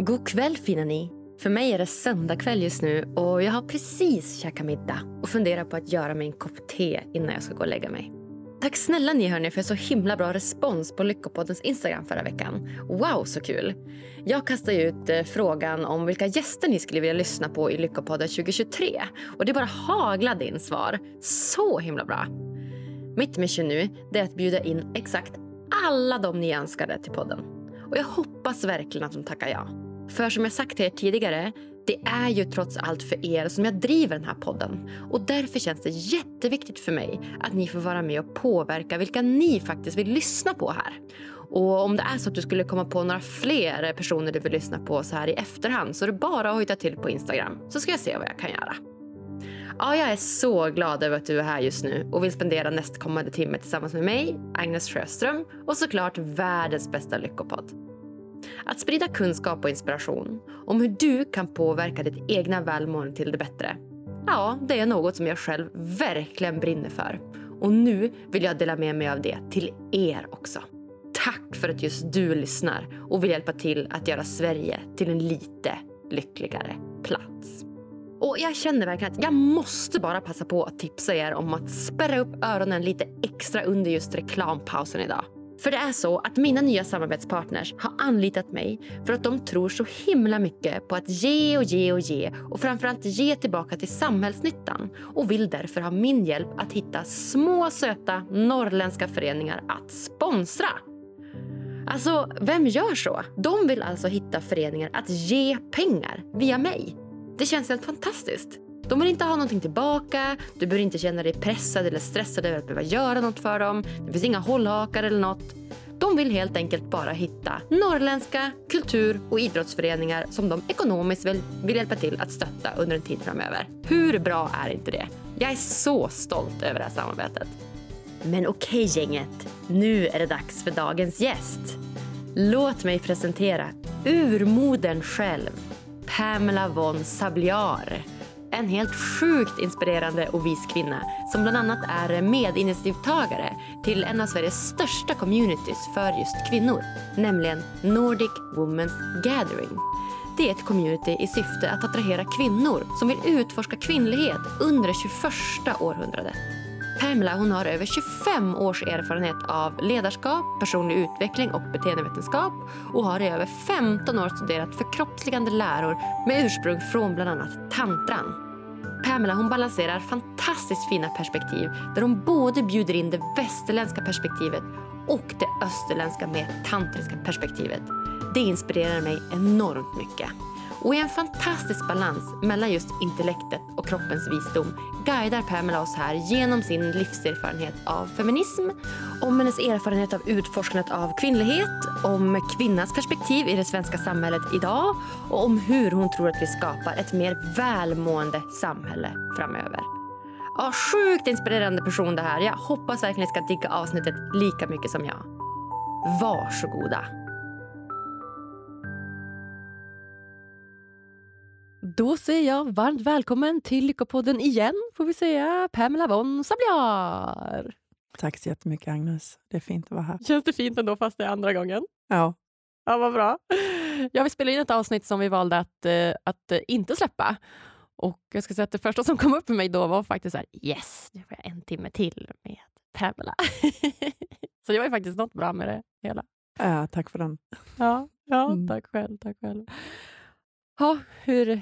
God kväll fina ni. För mig är det söndagkväll just nu och jag har precis käkat middag och funderar på att göra mig en kopp te innan jag ska gå och lägga mig. Tack snälla ni hörni för så himla bra respons på Lyckopoddens Instagram förra veckan. Wow så kul! Jag kastade ut eh, frågan om vilka gäster ni skulle vilja lyssna på i Lyckopodden 2023 och det bara haglade in svar. Så himla bra! Mitt mission nu är att bjuda in exakt alla de ni önskade till podden. Och jag hoppas verkligen att de tackar ja. För som jag sagt till er tidigare, det är ju trots allt för er som jag driver den här podden. Och därför känns det jätteviktigt för mig att ni får vara med och påverka vilka ni faktiskt vill lyssna på här. Och om det är så att du skulle komma på några fler personer du vill lyssna på så här i efterhand så är det bara att hojta till på Instagram så ska jag se vad jag kan göra. Ja, jag är så glad över att du är här just nu och vill spendera nästkommande timme tillsammans med mig, Agnes Sjöström och såklart världens bästa lyckopodd. Att sprida kunskap och inspiration om hur du kan påverka ditt egna välmående till det bättre. Ja, det är något som jag själv verkligen brinner för. Och nu vill jag dela med mig av det till er också. Tack för att just du lyssnar och vill hjälpa till att göra Sverige till en lite lyckligare plats. Och jag känner verkligen att jag måste bara passa på att tipsa er om att spärra upp öronen lite extra under just reklampausen idag. För det är så att mina nya samarbetspartners har anlitat mig för att de tror så himla mycket på att ge och ge och ge och framförallt ge tillbaka till samhällsnyttan och vill därför ha min hjälp att hitta små söta norrländska föreningar att sponsra. Alltså, vem gör så? De vill alltså hitta föreningar att ge pengar via mig. Det känns helt fantastiskt. De vill inte ha någonting tillbaka, du behöver inte känna dig pressad eller stressad över att behöva göra något för dem. Det finns inga hållhakar eller något. De vill helt enkelt bara hitta norrländska kultur och idrottsföreningar som de ekonomiskt vill, vill hjälpa till att stötta under en tid framöver. Hur bra är inte det? Jag är så stolt över det här samarbetet. Men okej gänget, nu är det dags för dagens gäst. Låt mig presentera urmodern själv, Pamela von Sabliar. En helt sjukt inspirerande och vis kvinna som bland annat är medinitiativtagare till en av Sveriges största communities för just kvinnor, nämligen Nordic Women's Gathering. Det är ett community i syfte att attrahera kvinnor som vill utforska kvinnlighet under det 21 århundradet. Pamela hon har över 25 års erfarenhet av ledarskap, personlig utveckling och beteendevetenskap och har i över 15 år studerat förkroppsligande läror med ursprung från bland annat tantran. Pamela hon balanserar fantastiskt fina perspektiv där hon både bjuder in det västerländska perspektivet och det österländska med tantriska perspektivet. Det inspirerar mig enormt mycket. Och i en fantastisk balans mellan just intellektet och kroppens visdom guidar Pamela oss här genom sin livserfarenhet av feminism, om hennes erfarenhet av utforskandet av kvinnlighet, om kvinnans perspektiv i det svenska samhället idag och om hur hon tror att vi skapar ett mer välmående samhälle framöver. Ja, sjukt inspirerande person det här. Jag hoppas verkligen ni ska digga avsnittet lika mycket som jag. Varsågoda. Då säger jag varmt välkommen till Lyckopodden igen, får vi säga, Pamela von Sabliar. Tack så jättemycket, Agnes. Det är fint att vara här. Känns det fint ändå, fast det är andra gången? Ja. Ja, vad bra. Ja, vi spelade in ett avsnitt som vi valde att, eh, att eh, inte släppa. Och jag ska säga att det första som kom upp för mig då var faktiskt så här, yes, nu får jag en timme till med Pamela. så det var ju faktiskt något bra med det hela. Ja, tack för den. Ja, ja mm. tack själv. Tack själv. Ja, hur,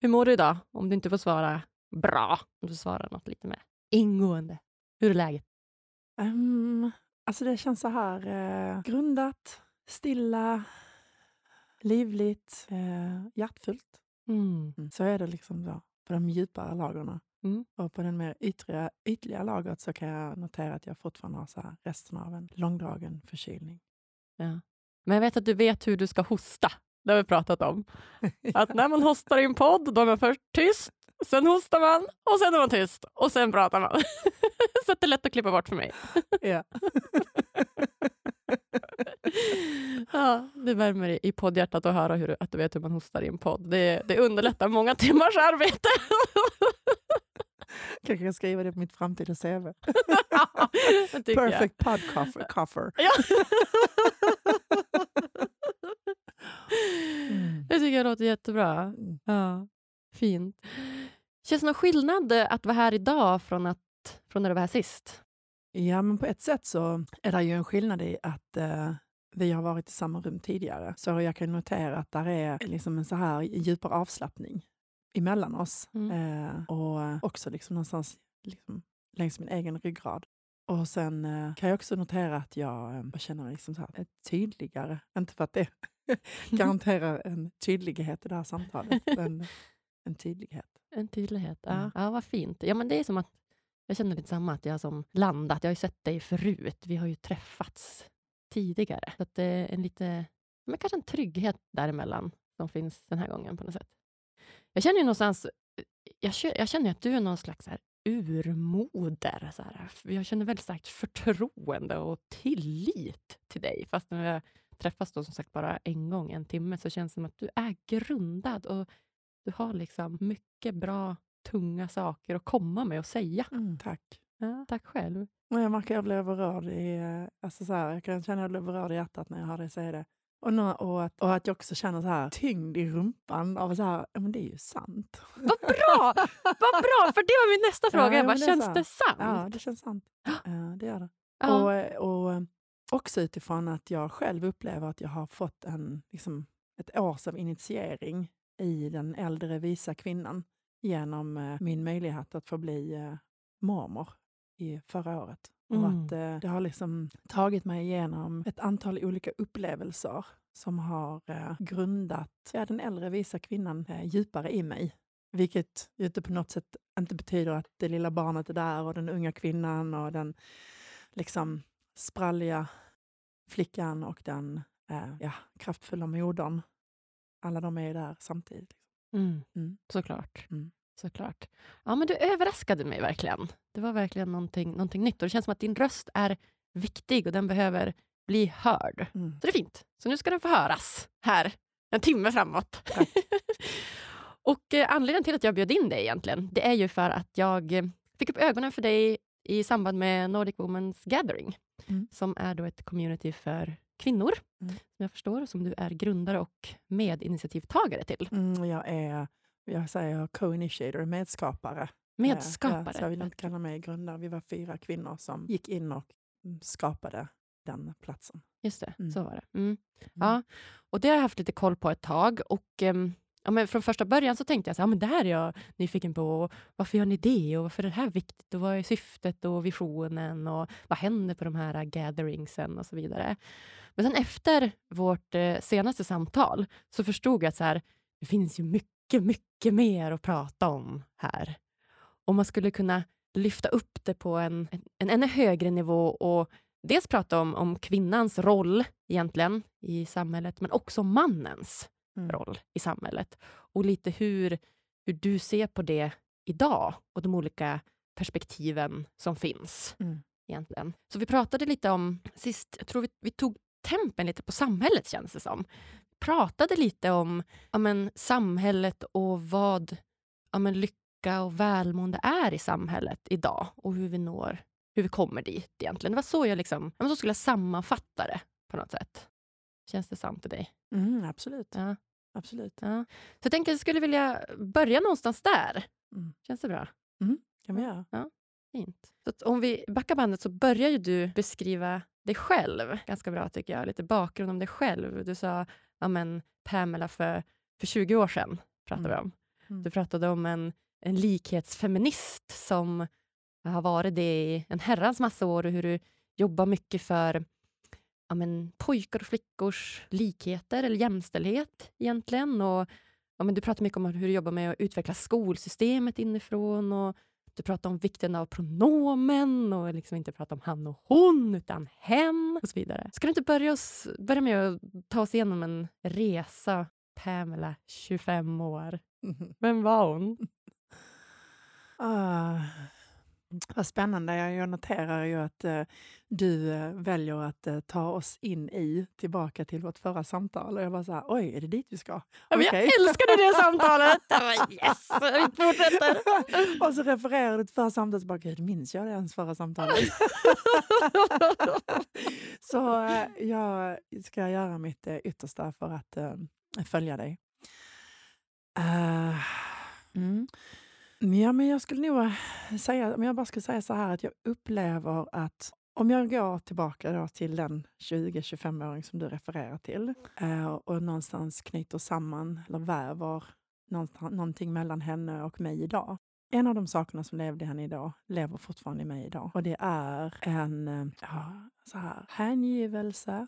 hur mår du idag? Om du inte får svara bra, om du svarar något lite mer ingående. Hur är läget? Um, alltså det känns så här eh, grundat, stilla, livligt, eh, hjärtfullt. Mm. mm. Så är det liksom då, på de djupare lagren. Mm. Och på den mer ytliga, ytliga lagret så kan jag notera att jag fortfarande har så här resten av en långdragen förkylning. Ja. Men jag vet att du vet hur du ska hosta. Det har vi pratat om. Att när man hostar i en podd, då är man först tyst, sen hostar man och sen är man tyst och sen pratar man. Så det är lätt att klippa bort för mig. Ja. ja, det värmer i poddhjärtat att höra hur, att du vet hur man hostar i en podd. Det, det underlättar många timmars arbete. Kanske kan skriva det på mitt framtida CV. Perfect jag. pod cover. Ja. Mm. Det tycker jag låter jättebra. Mm. Ja, fint. Känns det någon skillnad att vara här idag från, att, från när du var här sist? Ja, men på ett sätt så är det ju en skillnad i att eh, vi har varit i samma rum tidigare. Så jag kan notera att där är liksom en så här djupare avslappning emellan oss. Mm. Eh, och också liksom någonstans liksom längs min egen ryggrad. Och sen eh, kan jag också notera att jag, eh, känner liksom så här, tydligare, inte för att det garanterar en tydlighet i det här samtalet, men en tydlighet. En tydlighet, ja. Mm. ja. Vad fint. Ja, men det är som att jag känner lite samma, att jag som landat. Jag har ju sett dig förut. Vi har ju träffats tidigare. Så att det är en lite, men kanske en trygghet däremellan som finns den här gången på något sätt. Jag känner ju någonstans, jag, jag känner att du är någon slags här urmoder. Så här. Jag känner väldigt starkt förtroende och tillit till dig. Fast när träffats då som sagt bara en gång, en timme, så känns det som att du är grundad och du har liksom mycket bra, tunga saker att komma med och säga. Mm, tack. Ja, tack själv. Och jag märker att jag blir berörd i, alltså så här, jag kan känna att jag blir berörd i hjärtat när jag hör dig säga det. Och, nu, och, att, och att jag också känner så här tyngd i rumpan av så här, ja men det är ju sant. Vad bra! Vad bra, för det var min nästa fråga. Ja, jag bara, det känns det sant? Ja, det känns sant. Ja, det gör det. Ja. Och, och också utifrån att jag själv upplever att jag har fått en, liksom, ett års av initiering i den äldre visa kvinnan genom eh, min möjlighet att få bli eh, mormor i förra året. Mm. Och att eh, det har liksom tagit mig igenom ett antal olika upplevelser som har eh, grundat ja, den äldre visa kvinnan eh, djupare i mig. Vilket inte på något sätt inte betyder att det lilla barnet är där och den unga kvinnan och den liksom spralliga flickan och den eh, ja, kraftfulla modern. Alla de är där samtidigt. Mm. Mm. Såklart. Mm. Såklart. Ja, men du överraskade mig verkligen. Det var verkligen någonting, någonting nytt. Och det känns som att din röst är viktig och den behöver bli hörd. Mm. Så det är fint. Så nu ska den få höras här en timme framåt. och eh, Anledningen till att jag bjöd in dig egentligen, det är ju för att jag eh, fick upp ögonen för dig i samband med Nordic Women's Gathering, mm. som är då ett community för kvinnor, mm. som jag förstår, som du är grundare och medinitiativtagare till. Mm, jag är jag säger co-initiator, medskapare. Medskapare? Ja, så jag vill inte kalla mig grundare. Vi var fyra kvinnor som gick in och mm, skapade den platsen. Just det, mm. så var det. Ja, och det har jag haft lite koll på ett tag. Och um, ja, men Från första början så tänkte jag så ja, men det här är jag nyfiken på. Varför gör ni det? Och varför är det här viktigt? Och vad är syftet och visionen? Och vad händer på de här gatheringsen? Och så vidare. Men sen efter vårt eh, senaste samtal så förstod jag att så här, det finns ju mycket mycket, mycket mer att prata om här. Och man skulle kunna lyfta upp det på en, en, en ännu högre nivå och dels prata om, om kvinnans roll egentligen i samhället, men också mannens mm. roll i samhället. Och lite hur, hur du ser på det idag och de olika perspektiven som finns. Mm. egentligen. Så vi pratade lite om, sist, jag tror vi, vi tog tempen lite på samhället känns det som pratade lite om ja, men, samhället och vad ja, men, lycka och välmående är i samhället idag och hur vi når, hur vi kommer dit egentligen. Det var så jag liksom, ja, så skulle jag sammanfatta det på något sätt. Känns det sant till dig? Mm, absolut. Ja. Absolut. Ja. Så jag tänker jag skulle vilja börja någonstans där. Mm. Känns det bra? Mm, kan vi göra. Ja, fint. Så om vi backar bandet så börjar ju du beskriva dig själv ganska bra tycker jag. Lite bakgrund om dig själv. Du sa ja, men, Pamela för, för 20 år sedan. Pratade mm. om. Mm. Du pratade om en, en likhetsfeminist som har varit det i en herrans massa år och hur du jobbar mycket för ja, men, pojkar och flickors likheter eller jämställdhet egentligen. Och, ja, men du pratar mycket om hur du jobbar med att utveckla skolsystemet inifrån och du pratar om vikten av pronomen och liksom inte prata om han och hon, utan hen och så vidare. Ska du inte börja, oss, börja med att ta oss igenom en resa? Pamela, 25 år. Vem var hon? Uh, vad spännande. Jag noterar ju att uh, du uh, väljer att uh, ta oss in i, tillbaka till vårt förra samtal. Och jag bara så här, oj, är det dit vi ska? Ja, okay. Jag älskade det samtalet! yes, vi fortsätter. och så refererar du till förra samtalet och bara, gud, minns jag det ens förra samtalet? så jag ska göra mitt yttersta för att följa dig. Uh, mm. Ja, men jag skulle nog eh, säga, om jag bara skulle säga så här att jag upplever att om jag går tillbaka då till den 20-25-åring som du refererar till eh, och någonstans knyter samman eller väver någonting mellan henne och mig idag. En av de sakerna som levde i henne idag lever fortfarande i mig idag. Och det är en eh, ja, så här, hängivelse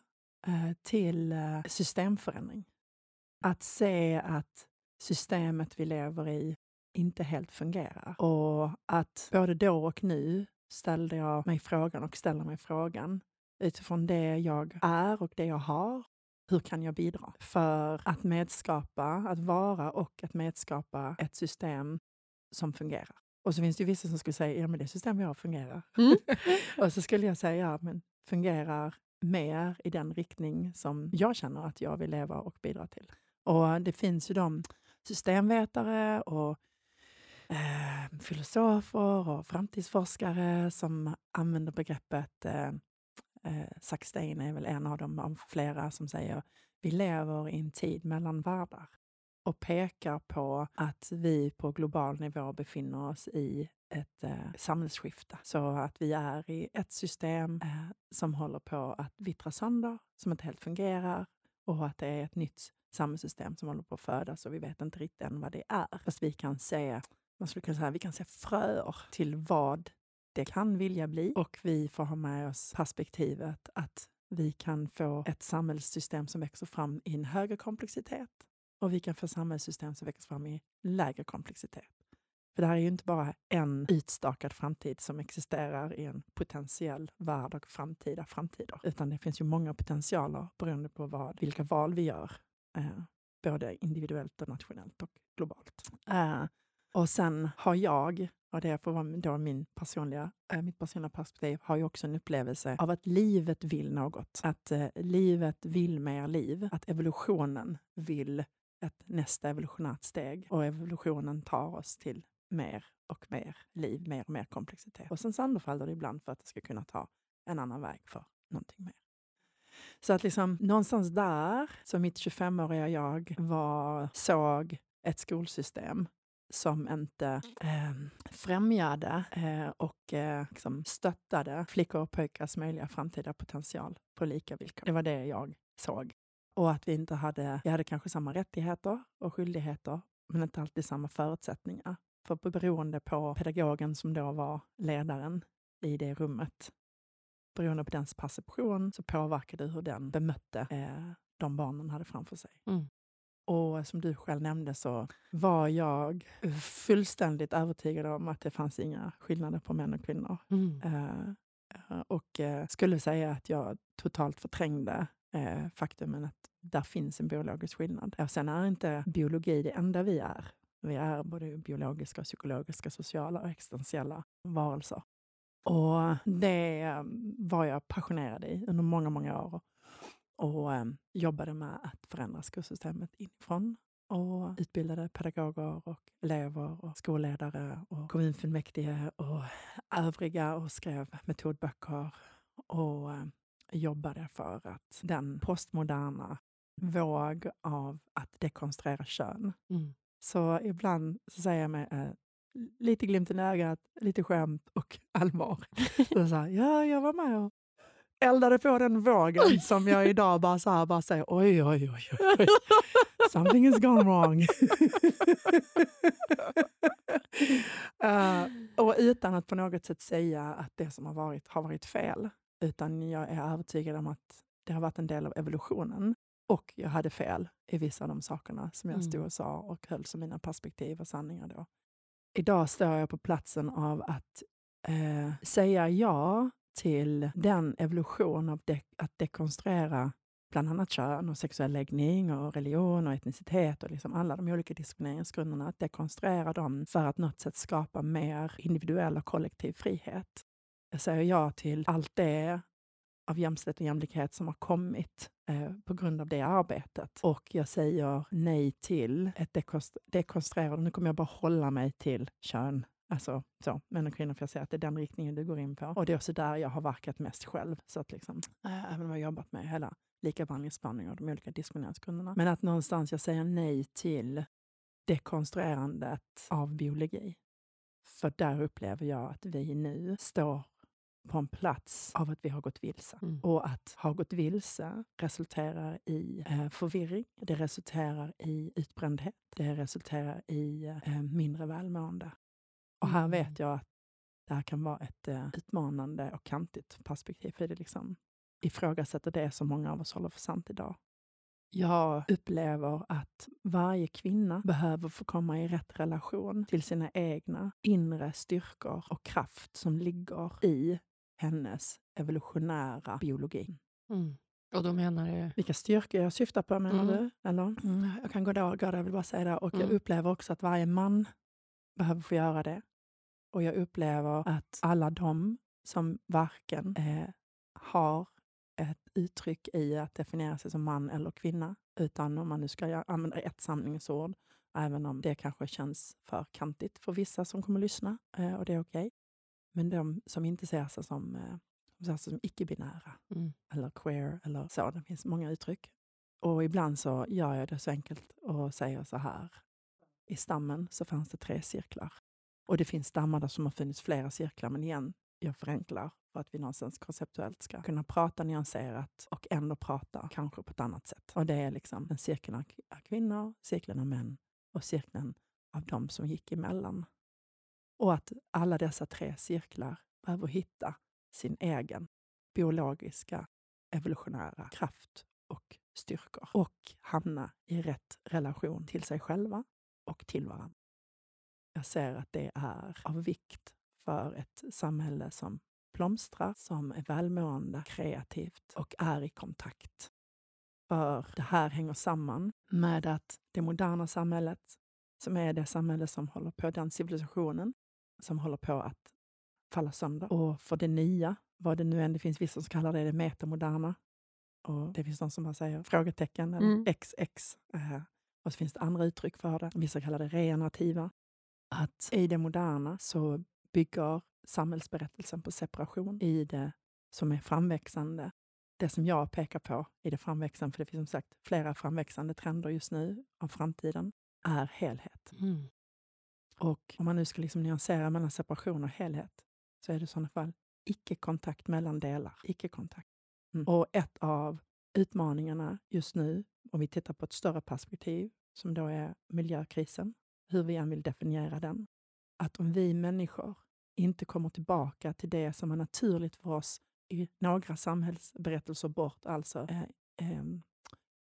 till systemförändring. Att se att systemet vi lever i inte helt fungerar. Och att både då och nu ställde jag mig frågan och ställer mig frågan utifrån det jag är och det jag har. Hur kan jag bidra för att medskapa, att vara och att medskapa ett system som fungerar? Och så finns det vissa som skulle säga, ja men det system vi har fungerar. Mm. och så skulle jag säga, ja men fungerar mer i den riktning som jag känner att jag vill leva och bidra till. Och det finns ju de systemvetare och eh, filosofer och framtidsforskare som använder begreppet eh, eh, Zack Stein är väl en av dem av flera som säger vi lever i en tid mellan världar och pekar på att vi på global nivå befinner oss i ett eh, samhällsskifte. Så att vi är i ett system eh, som håller på att vittra sönder, som inte helt fungerar och att det är ett nytt samhällssystem som håller på att födas och vi vet inte riktigt än vad det är. Fast vi kan se man skulle kunna säga vi kan se fröer till vad det kan vilja bli och vi får ha med oss perspektivet att vi kan få ett samhällssystem som växer fram i en högre komplexitet och vi kan få samhällssystem som växer fram i lägre komplexitet. För det här är ju inte bara en utstakad framtid som existerar i en potentiell värld och framtida framtider, utan det finns ju många potentialer beroende på vad, vilka val vi gör, eh, både individuellt och nationellt och globalt. Eh, och sen har jag, och det får vara då min personliga, äh, mitt personliga perspektiv, har ju också en upplevelse av att livet vill något. Att äh, livet vill mer liv. Att evolutionen vill ett nästa evolutionärt steg. Och evolutionen tar oss till mer och mer liv, mer och mer komplexitet. Och sen sönderfaller det ibland för att det ska kunna ta en annan väg för någonting mer. Så att liksom någonstans där, så mitt 25-åriga jag var, såg ett skolsystem som inte eh, främjade eh, och eh, liksom stöttade flickor och pojkars möjliga framtida potential på lika villkor. Det var det jag såg. Och att vi inte hade, vi hade kanske samma rättigheter och skyldigheter, men inte alltid samma förutsättningar. För beroende på pedagogen som då var ledaren i det rummet, beroende på dens perception, så påverkade hur den bemötte eh, de barnen hade framför sig. Mm. Och som du själv nämnde så var jag fullständigt övertygad om att det fanns inga skillnader på män och kvinnor. Mm. Uh, och uh, skulle säga att jag totalt förträngde faktumen att där finns en biologisk skillnad. Och sen är inte biologi det enda vi är. Vi är både biologiska, psykologiska, sociala och existentiella varelser. Och det var jag passionerad i under många, många år och eh, jobbade med att förändra skolsystemet inifrån och utbildade pedagoger och elever och skolledare och kommunfullmäktige och övriga och skrev metodböcker och eh, jobbade för att den postmoderna våg av att dekonstruera kön. Mm. Så ibland så säger jag mig eh, lite glimt i ögat, lite skämt och allvar. så, så här, ja, jag var med och eldade på den vågen som jag idag bara, så här, bara säger oj, oj, oj, oj. Something has gone wrong. uh, och utan att på något sätt säga att det som har varit har varit fel. Utan jag är övertygad om att det har varit en del av evolutionen. Och jag hade fel i vissa av de sakerna som jag stod mm. och sa och höll som mina perspektiv och sanningar då. Idag står jag på platsen av att eh, säga ja till den evolution av de att dekonstruera bland annat kön och sexuell läggning och religion och etnicitet och liksom alla de olika diskrimineringsgrunderna, att dekonstruera dem för att något sätt skapa mer individuell och kollektiv frihet. Jag säger ja till allt det av jämställdhet och jämlikhet som har kommit eh, på grund av det arbetet. Och jag säger nej till ett dekonstruerande, nu kommer jag bara hålla mig till kön, Alltså så, män och kvinnor, för jag ser att det är den riktningen du går in på. Och det är också där jag har verkat mest själv. Så att liksom, äh, även om jag har jobbat med hela likabehandlingsspaning och de olika diskrimineringsgrunderna. Men att någonstans jag säger nej till dekonstruerandet av biologi. För där upplever jag att vi nu står på en plats av att vi har gått vilse. Mm. Och att ha gått vilse resulterar i eh, förvirring, det resulterar i utbrändhet, det resulterar i eh, mindre välmående. Och här mm. vet jag att det här kan vara ett eh, utmanande och kantigt perspektiv, för det liksom ifrågasätter det som många av oss håller för sant idag. Jag upplever att varje kvinna behöver få komma i rätt relation till sina egna inre styrkor och kraft som ligger i hennes evolutionära biologi. Mm. Och då menar du? Vilka styrkor jag syftar på menar mm. du? Eller? Mm. Jag kan gå där, gå där, jag vill bara säga det. Och jag mm. upplever också att varje man behöver få göra det. Och jag upplever att alla de som varken eh, har ett uttryck i att definiera sig som man eller kvinna, utan om man nu ska använda ett samlingsord, även om det kanske känns för kantigt för vissa som kommer att lyssna, eh, och det är okej. Okay. Men de som inte ser sig som, eh, som icke-binära, mm. eller queer, eller så, det finns många uttryck. Och ibland så gör jag det så enkelt och säger så här. I stammen så fanns det tre cirklar. Och det finns stammar där som har funnits flera cirklar, men igen, jag förenklar för att vi någonstans konceptuellt ska kunna prata nyanserat och ändå prata kanske på ett annat sätt. Och det är liksom en cirkel av kvinnor, cirkeln av män och cirkeln av de som gick emellan. Och att alla dessa tre cirklar behöver hitta sin egen biologiska evolutionära kraft och styrkor och hamna i rätt relation till sig själva och till varandra. Jag ser att det är av vikt för ett samhälle som blomstrar, som är välmående, kreativt och är i kontakt. För det här hänger samman med att det moderna samhället, som är det samhälle som håller på, den civilisationen som håller på att falla sönder. Och för det nya, vad det nu än, det finns vissa som kallar det det metamoderna. Och det finns de som bara säger frågetecken, eller mm. XX. Eh, och så finns det andra uttryck för det. Vissa kallar det regenerativa. Att i det moderna så bygger samhällsberättelsen på separation i det som är framväxande. Det som jag pekar på i det framväxande, för det finns som sagt flera framväxande trender just nu av framtiden, är helhet. Mm. Och om man nu ska liksom nyansera mellan separation och helhet, så är det i sådana fall icke-kontakt mellan delar. Icke-kontakt. Mm. Och ett av utmaningarna just nu, om vi tittar på ett större perspektiv, som då är miljökrisen, hur vi än vill definiera den, att om vi människor inte kommer tillbaka till det som är naturligt för oss i några samhällsberättelser bort, alltså eh, eh,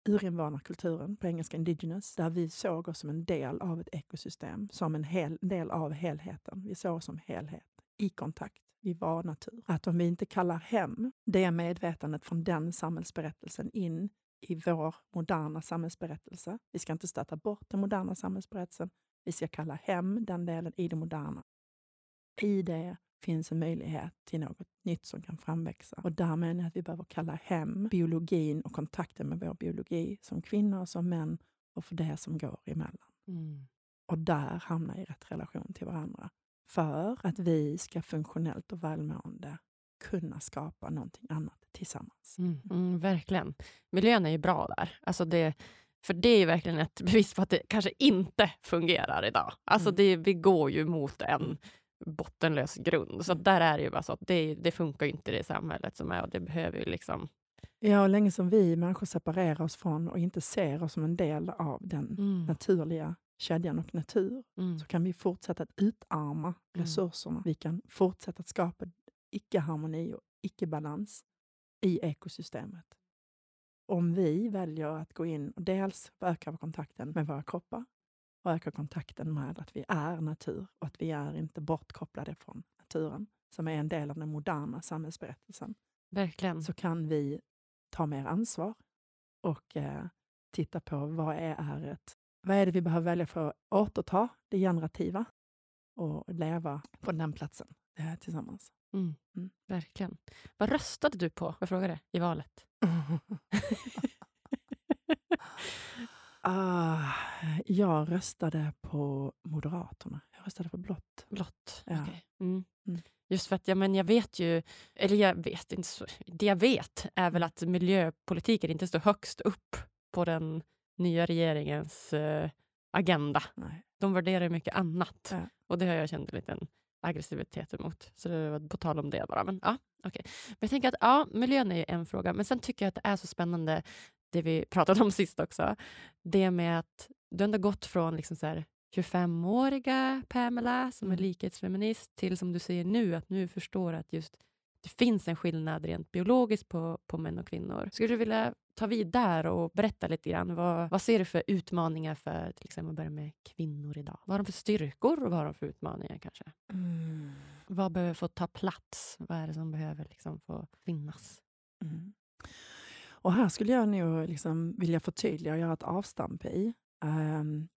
urinvånarkulturen, på engelska indigenous, där vi såg oss som en del av ett ekosystem, som en hel, del av helheten. Vi såg oss som helhet, i kontakt. Vi var natur. Att om vi inte kallar hem det medvetandet från den samhällsberättelsen in i vår moderna samhällsberättelse. Vi ska inte stöta bort den moderna samhällsberättelsen. Vi ska kalla hem den delen i det moderna. I det finns en möjlighet till något nytt som kan framväxa. Och där menar jag att vi behöver kalla hem biologin och kontakten med vår biologi som kvinnor, som män och för det som går emellan. Mm. Och där hamna i rätt relation till varandra. För att vi ska funktionellt och välmående kunna skapa någonting annat tillsammans. Mm, mm, verkligen. Miljön är ju bra där. Alltså det, för det är ju verkligen ett bevis på att det kanske inte fungerar idag. Alltså mm. det, vi går ju mot en bottenlös grund. Så där är det ju bara så att det, det funkar inte i det samhället som är och det behöver ju liksom... Ja, och länge som vi människor separerar oss från och inte ser oss som en del av den mm. naturliga kedjan och natur, mm. så kan vi fortsätta att utarma mm. resurserna. Vi kan fortsätta att skapa icke-harmoni och icke-balans i ekosystemet. Om vi väljer att gå in och dels öka kontakten med våra kroppar, och öka kontakten med att vi är natur och att vi är inte bortkopplade från naturen, som är en del av den moderna samhällsberättelsen. Verkligen. Så kan vi ta mer ansvar och eh, titta på vad är, är ett, vad är det vi behöver välja för att återta det generativa och leva på den platsen eh, tillsammans. Mm. Mm. Verkligen. Vad röstade du på, jag frågade, i valet? Uh, jag röstade på Moderaterna. Jag röstade på blått. Blått, ja. Okay. Mm. Mm. Just för att ja, men jag vet ju, eller jag vet inte, så, det jag vet är väl att miljöpolitiken inte står högst upp på den nya regeringens uh, agenda. Nej. De värderar mycket annat. Ja. Och det har jag känt en liten aggressivitet emot. Så det var på tal om det bara. Men, ja, okay. men jag tänker att ja, miljön är en fråga, men sen tycker jag att det är så spännande det vi pratade om sist också. Det med att du ändå gått från liksom 25-åriga Pamela som är mm. likhetsfeminist till som du säger nu, att nu förstår att just det finns en skillnad rent biologiskt på, på män och kvinnor. Skulle du vilja ta vid där och berätta lite grann? Vad, vad ser du för utmaningar för till exempel att börja med kvinnor idag? Vad har de för styrkor och vad har de för utmaningar kanske? Mm. Vad behöver få ta plats? Vad är det som behöver liksom få finnas? Mm. Och här skulle jag nog liksom vilja förtydliga och göra ett avstamp i. Um,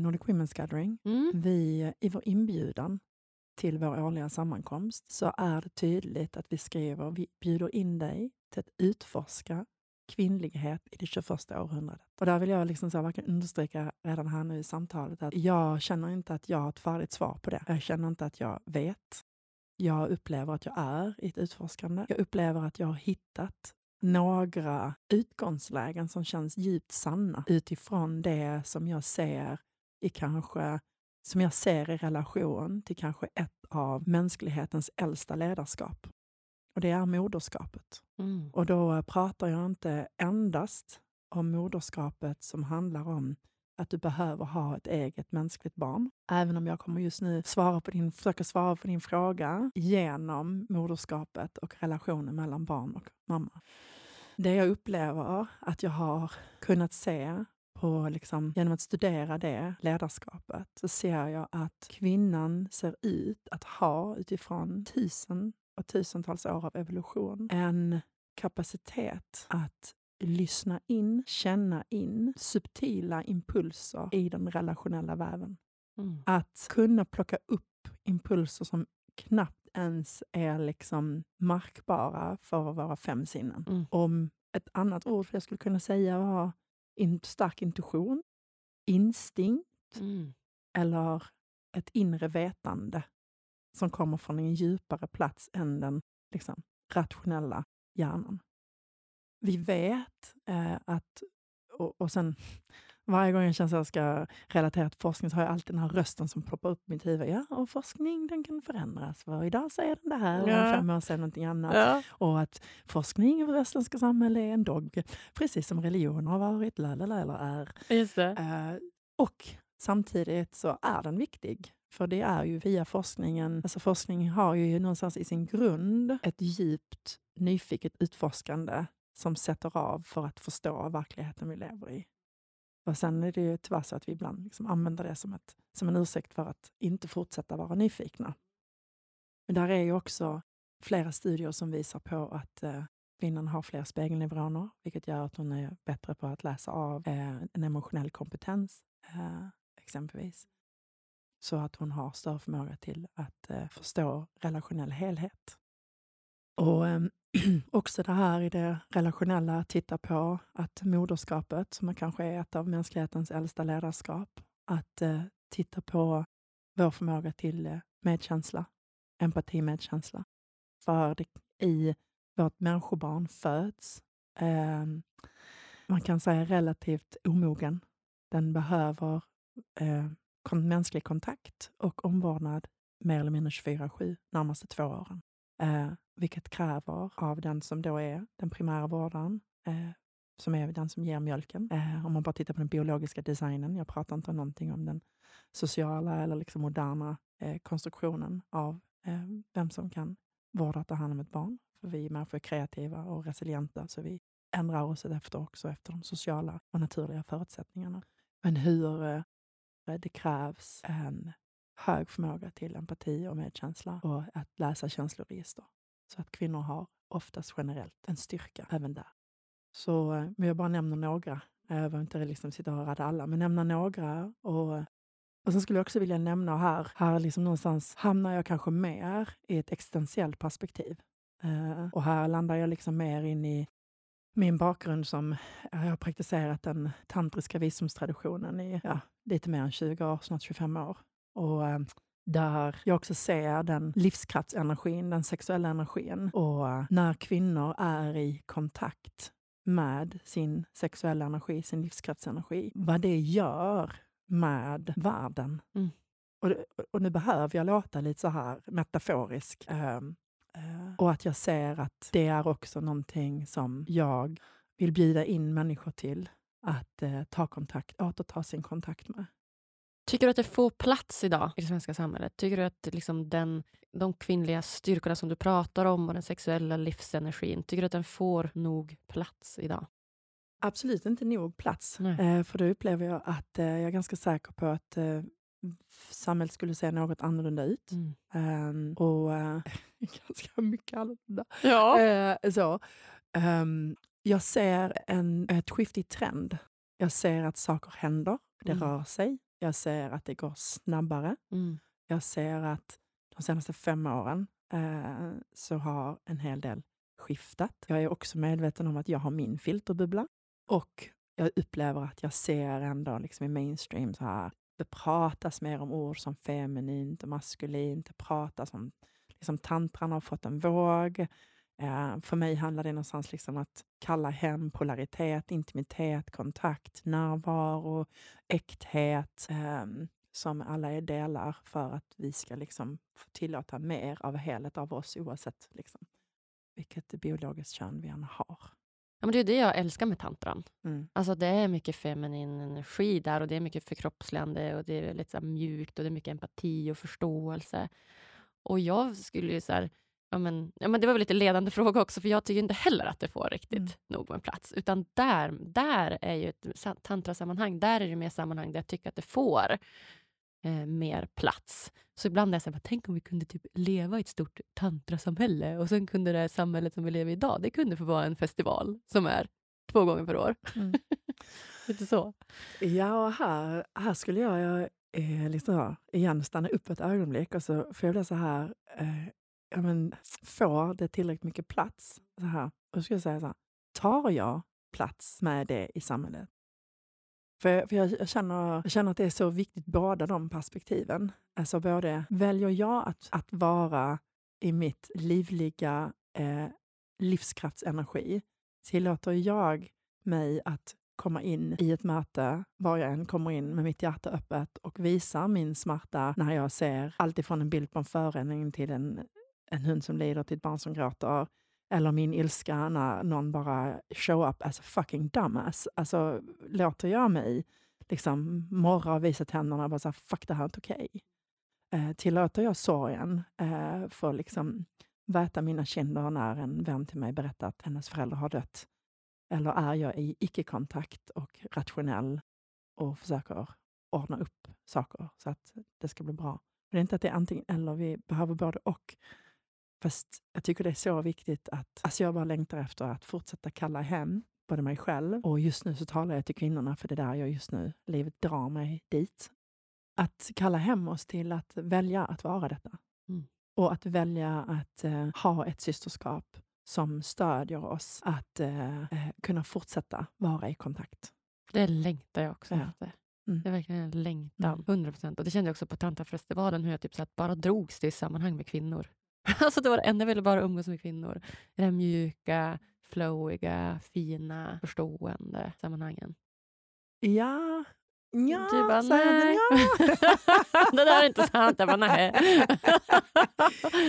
Nordic Women's Gathering. Mm. Vi, I vår inbjudan till vår årliga sammankomst så är det tydligt att vi skriver, vi bjuder in dig till att utforska kvinnlighet i det 21 århundradet. Och där vill jag liksom så verkligen understryka redan här nu i samtalet att jag känner inte att jag har ett färdigt svar på det. Jag känner inte att jag vet. Jag upplever att jag är i ett utforskande. Jag upplever att jag har hittat några utgångslägen som känns djupt sanna utifrån det som jag ser i kanske som jag ser i relation till kanske ett av mänsklighetens äldsta ledarskap. Och det är moderskapet. Mm. Och då pratar jag inte endast om moderskapet som handlar om att du behöver ha ett eget mänskligt barn. Även om jag kommer just nu svara på din, försöka svara på din fråga genom moderskapet och relationen mellan barn och mamma. Det jag upplever att jag har kunnat se på, liksom, genom att studera det ledarskapet så ser jag att kvinnan ser ut att ha, utifrån tusen och tusentals år av evolution, en kapacitet att lyssna in, känna in subtila impulser i den relationella väven. Mm. Att kunna plocka upp impulser som knappt ens är liksom markbara för våra fem sinnen. Mm. Om ett annat ord för jag skulle kunna säga var in, stark intuition, instinkt mm. eller ett inre vetande som kommer från en djupare plats än den liksom, rationella hjärnan. Vi vet eh, att, och, och sen varje gång jag känner att jag ska relatera till forskning så har jag alltid den här rösten som ploppar upp i mitt huvud. Ja, och forskning den kan förändras. För idag säger den det här och om fem år säger någonting annat. Ja. Och att forskning i det västerländska samhället är en dogg. Precis som religion har varit, lalala, eller är. Just det. Uh, och samtidigt så är den viktig. För det är ju via forskningen, alltså forskning har ju någonstans i sin grund ett djupt nyfiket utforskande som sätter av för att förstå verkligheten vi lever i. Och sen är det ju tyvärr så att vi ibland liksom använder det som, ett, som en ursäkt för att inte fortsätta vara nyfikna. Men där är ju också flera studier som visar på att eh, kvinnan har fler spegelneuroner, vilket gör att hon är bättre på att läsa av eh, en emotionell kompetens, eh, exempelvis. Så att hon har större förmåga till att eh, förstå relationell helhet. Och eh, också det här i det relationella, titta på att moderskapet, som kanske är ett av mänsklighetens äldsta ledarskap, att eh, titta på vår förmåga till eh, medkänsla, empati, medkänsla. För det, i vårt människobarn föds, eh, man kan säga relativt omogen. Den behöver eh, mänsklig kontakt och omvårdnad mer eller mindre 24-7 närmaste två åren. Eh, vilket kräver av den som då är den primära vårdaren, eh, som är den som ger mjölken. Eh, om man bara tittar på den biologiska designen. Jag pratar inte om någonting om den sociala eller liksom moderna eh, konstruktionen av eh, vem som kan vårda och ta hand om ett barn. För vi människor är kreativa och resilienta, så vi ändrar oss efter också efter de sociala och naturliga förutsättningarna. Men hur eh, det krävs en hög förmåga till empati och medkänsla och att läsa känsloregister. Så att kvinnor har oftast generellt en styrka även där. Så men jag bara nämner några. Jag behöver inte liksom sitta och rada alla, men nämna några. Och, och sen skulle jag också vilja nämna här, här liksom någonstans hamnar jag kanske mer i ett existentiellt perspektiv. Uh, och här landar jag liksom mer in i min bakgrund som, jag har praktiserat den tantriska visdomstraditionen i ja, lite mer än 20 år, snart 25 år. Och uh, där jag också ser den livskraftsenergin, den sexuella energin. Och när kvinnor är i kontakt med sin sexuella energi, sin livskraftsenergi, vad det gör med världen. Mm. Och, och nu behöver jag låta lite så här metaforisk. Uh, och att jag ser att det är också någonting som jag vill bjuda in människor till att uh, ta kontakt, återta sin kontakt med. Tycker du att det får plats idag i det svenska samhället? Tycker du att liksom den, de kvinnliga styrkorna som du pratar om och den sexuella livsenergin, tycker du att den får nog plats idag? Absolut inte nog plats. Eh, för då upplever jag att eh, jag är ganska säker på att eh, samhället skulle se något annorlunda ut. Mm. Um, och uh, ganska mycket annorlunda. Ja. Uh, så. Um, jag ser en, ett skifte i trend. Jag ser att saker händer, det mm. rör sig. Jag ser att det går snabbare. Mm. Jag ser att de senaste fem åren uh, så har en hel del skiftat. Jag är också medveten om att jag har min filterbubbla. Och jag upplever att jag ser ändå liksom i mainstream så här det pratas mer om ord som feminint och maskulint. Det pratas om liksom, tantran har fått en våg. Eh, för mig handlar det någonstans liksom att kalla hem polaritet, intimitet, kontakt, närvaro, äkthet, eh, som alla är delar för att vi ska liksom tillåta mer av helhet av oss oavsett liksom, vilket biologiskt kön vi än har. Ja, men det är det jag älskar med tantran. Mm. Alltså det är mycket feminin energi där och det är mycket förkroppsligande och det är lite så mjukt och det är mycket empati och förståelse. Och jag skulle ju så här, ja men, ja men det var väl lite ledande fråga också, för jag tycker inte heller att det får riktigt mm. nog med plats. Utan där, där är ju ett tantrasammanhang, där är det mer sammanhang där jag tycker att det får eh, mer plats. Så ibland är jag så här, tänk om vi kunde typ leva i ett stort tantrasamhälle och sen kunde det här samhället som vi lever i idag, det kunde få vara en festival som är två gånger per år. Mm. Lite så. Ja, här, här skulle jag eh, liksom, igen stanna upp ett ögonblick och så får jag bli så här, eh, ja, men, får det tillräckligt mycket plats? Så här, och så skulle jag säga så här, tar jag plats med det i samhället? För, för jag, jag, känner, jag känner att det är så viktigt, båda de perspektiven. Alltså både, väljer jag att, att vara i mitt livliga eh, livskraftsenergi? Tillåter jag mig att komma in i ett möte, var jag än kommer in med mitt hjärta öppet och visar min smärta när jag ser allt ifrån en bild på en förorening till en, en hund som lider till ett barn som gråter eller min ilska när någon bara show up as a fucking dumbass. Alltså, låter jag mig liksom morra och visa tänderna och bara säga fuck det här är inte okej. Okay. Eh, tillåter jag sorgen eh, för liksom väta mina kinder när en vän till mig berättar att hennes föräldrar har dött? Eller är jag i icke-kontakt och rationell och försöker ordna upp saker så att det ska bli bra? Det är inte att det är antingen eller, vi behöver både och. Fast jag tycker det är så viktigt att alltså jag bara längtar efter att fortsätta kalla hem både mig själv och just nu så talar jag till kvinnorna för det är där jag just nu, livet drar mig dit. Att kalla hem oss till att välja att vara detta. Mm. Och att välja att uh, ha ett systerskap som stödjer oss att uh, uh, kunna fortsätta vara i kontakt. Det längtar jag också ja. efter. Mm. Det är verkligen en längtan. Mm. 100 procent. Och det kände jag också på Tantrafestivalen, hur jag typ så att bara drogs till sammanhang med kvinnor. Alltså det var det enda jag ville, bara umgås med kvinnor. I de mjuka, flowiga, fina, förstående sammanhangen. Ja, Ja, du bara, nej. Ja. det där är inte sant. Jag bara, nej.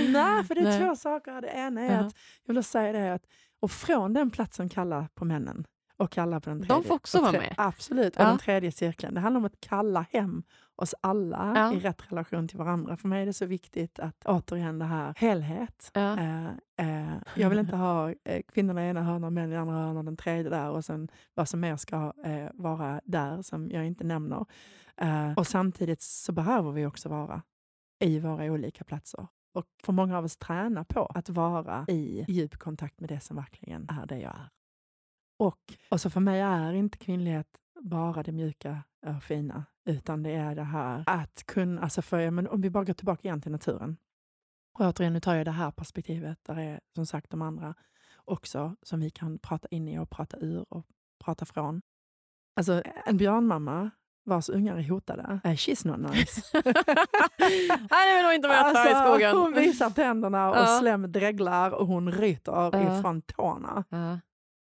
nej, för det är nej. två saker. Det ena är uh -huh. att, jag vill säga det, att, och från den platsen kalla på männen och kalla på den tredje. De får också vara med. Absolut, och ja. den tredje cirkeln. Det handlar om att kalla hem oss alla ja. i rätt relation till varandra. För mig är det så viktigt att återigen det här helhet. Ja. Eh, eh, jag vill inte ha eh, kvinnorna i ena hörnan, män i andra hörnan, den tredje där och sen vad som mer ska eh, vara där som jag inte nämner. Eh, och samtidigt så behöver vi också vara i våra olika platser. Och för många av oss träna på att vara i djup kontakt med det som verkligen är det jag är. Och, och så för mig är inte kvinnlighet bara det mjuka och fina, utan det är det här att kunna, alltså för, men om vi bara går tillbaka igen till naturen. Och återigen, nu tar jag det här perspektivet, där är som sagt de andra också, som vi kan prata in i och prata ur och prata från. Alltså en björnmamma vars ungar är hotade. Uh, she's not nice. Nej, vill nog inte möta alltså, i skogen. Hon visar tänderna och ja. slem dreglar och hon ryter ja. ifrån tårna. Ja.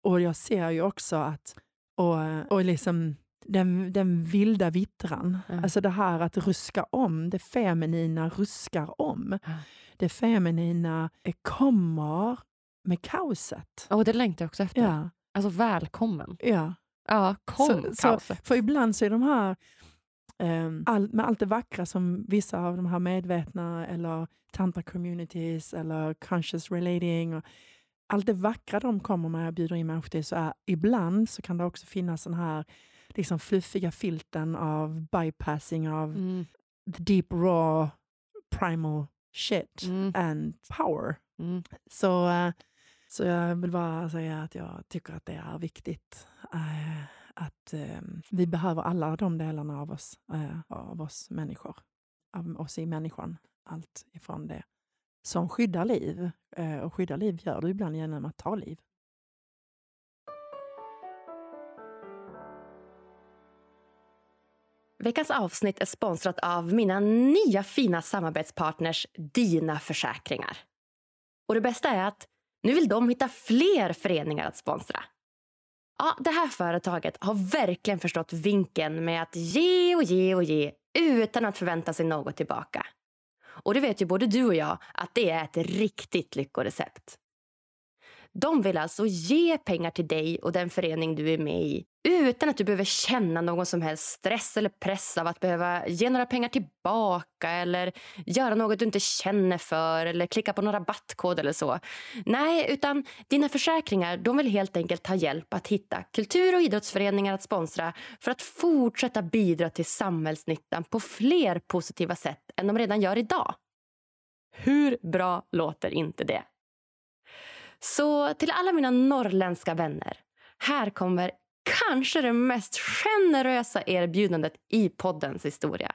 Och jag ser ju också att, och, och liksom den, den vilda vittran. Mm. Alltså det här att ruska om, det feminina ruskar om. Mm. Det feminina kommer med kaoset. Och det längtar jag också efter. Ja. Alltså välkommen. Ja. Ja, kom så, kaoset. Så, för ibland så är de här, um, all, med allt det vackra som vissa av de här medvetna eller tantra-communities eller conscious relating, och allt det vackra de kommer med och bjuder in människor till, så är ibland så kan det också finnas den här liksom fluffiga filten av bypassing av mm. the deep raw primal shit mm. and power. Mm. Så, uh, så jag vill bara säga att jag tycker att det är viktigt. Uh, att um, vi behöver alla de delarna av oss, uh, av oss människor. Av oss i människan. Allt ifrån det som skyddar liv. Eh, och skydda liv gör du ibland genom att ta liv. Veckans avsnitt är sponsrat av mina nya fina samarbetspartners Dina Försäkringar. Och det bästa är att nu vill de hitta fler föreningar att sponsra. Ja, det här företaget har verkligen förstått vinkeln med att ge och ge och ge utan att förvänta sig något tillbaka. Och det vet ju både du och jag att det är ett riktigt lyckorecept. De vill alltså ge pengar till dig och den förening du är med i utan att du behöver känna någon som helst stress eller press av att behöva ge några pengar tillbaka eller göra något du inte känner för eller klicka på någon rabattkod eller så. Nej, utan dina försäkringar de vill helt enkelt ta hjälp att hitta kultur och idrottsföreningar att sponsra för att fortsätta bidra till samhällsnyttan på fler positiva sätt än de redan gör idag. Hur bra låter inte det? Så till alla mina norrländska vänner. Här kommer kanske det mest generösa erbjudandet i poddens historia.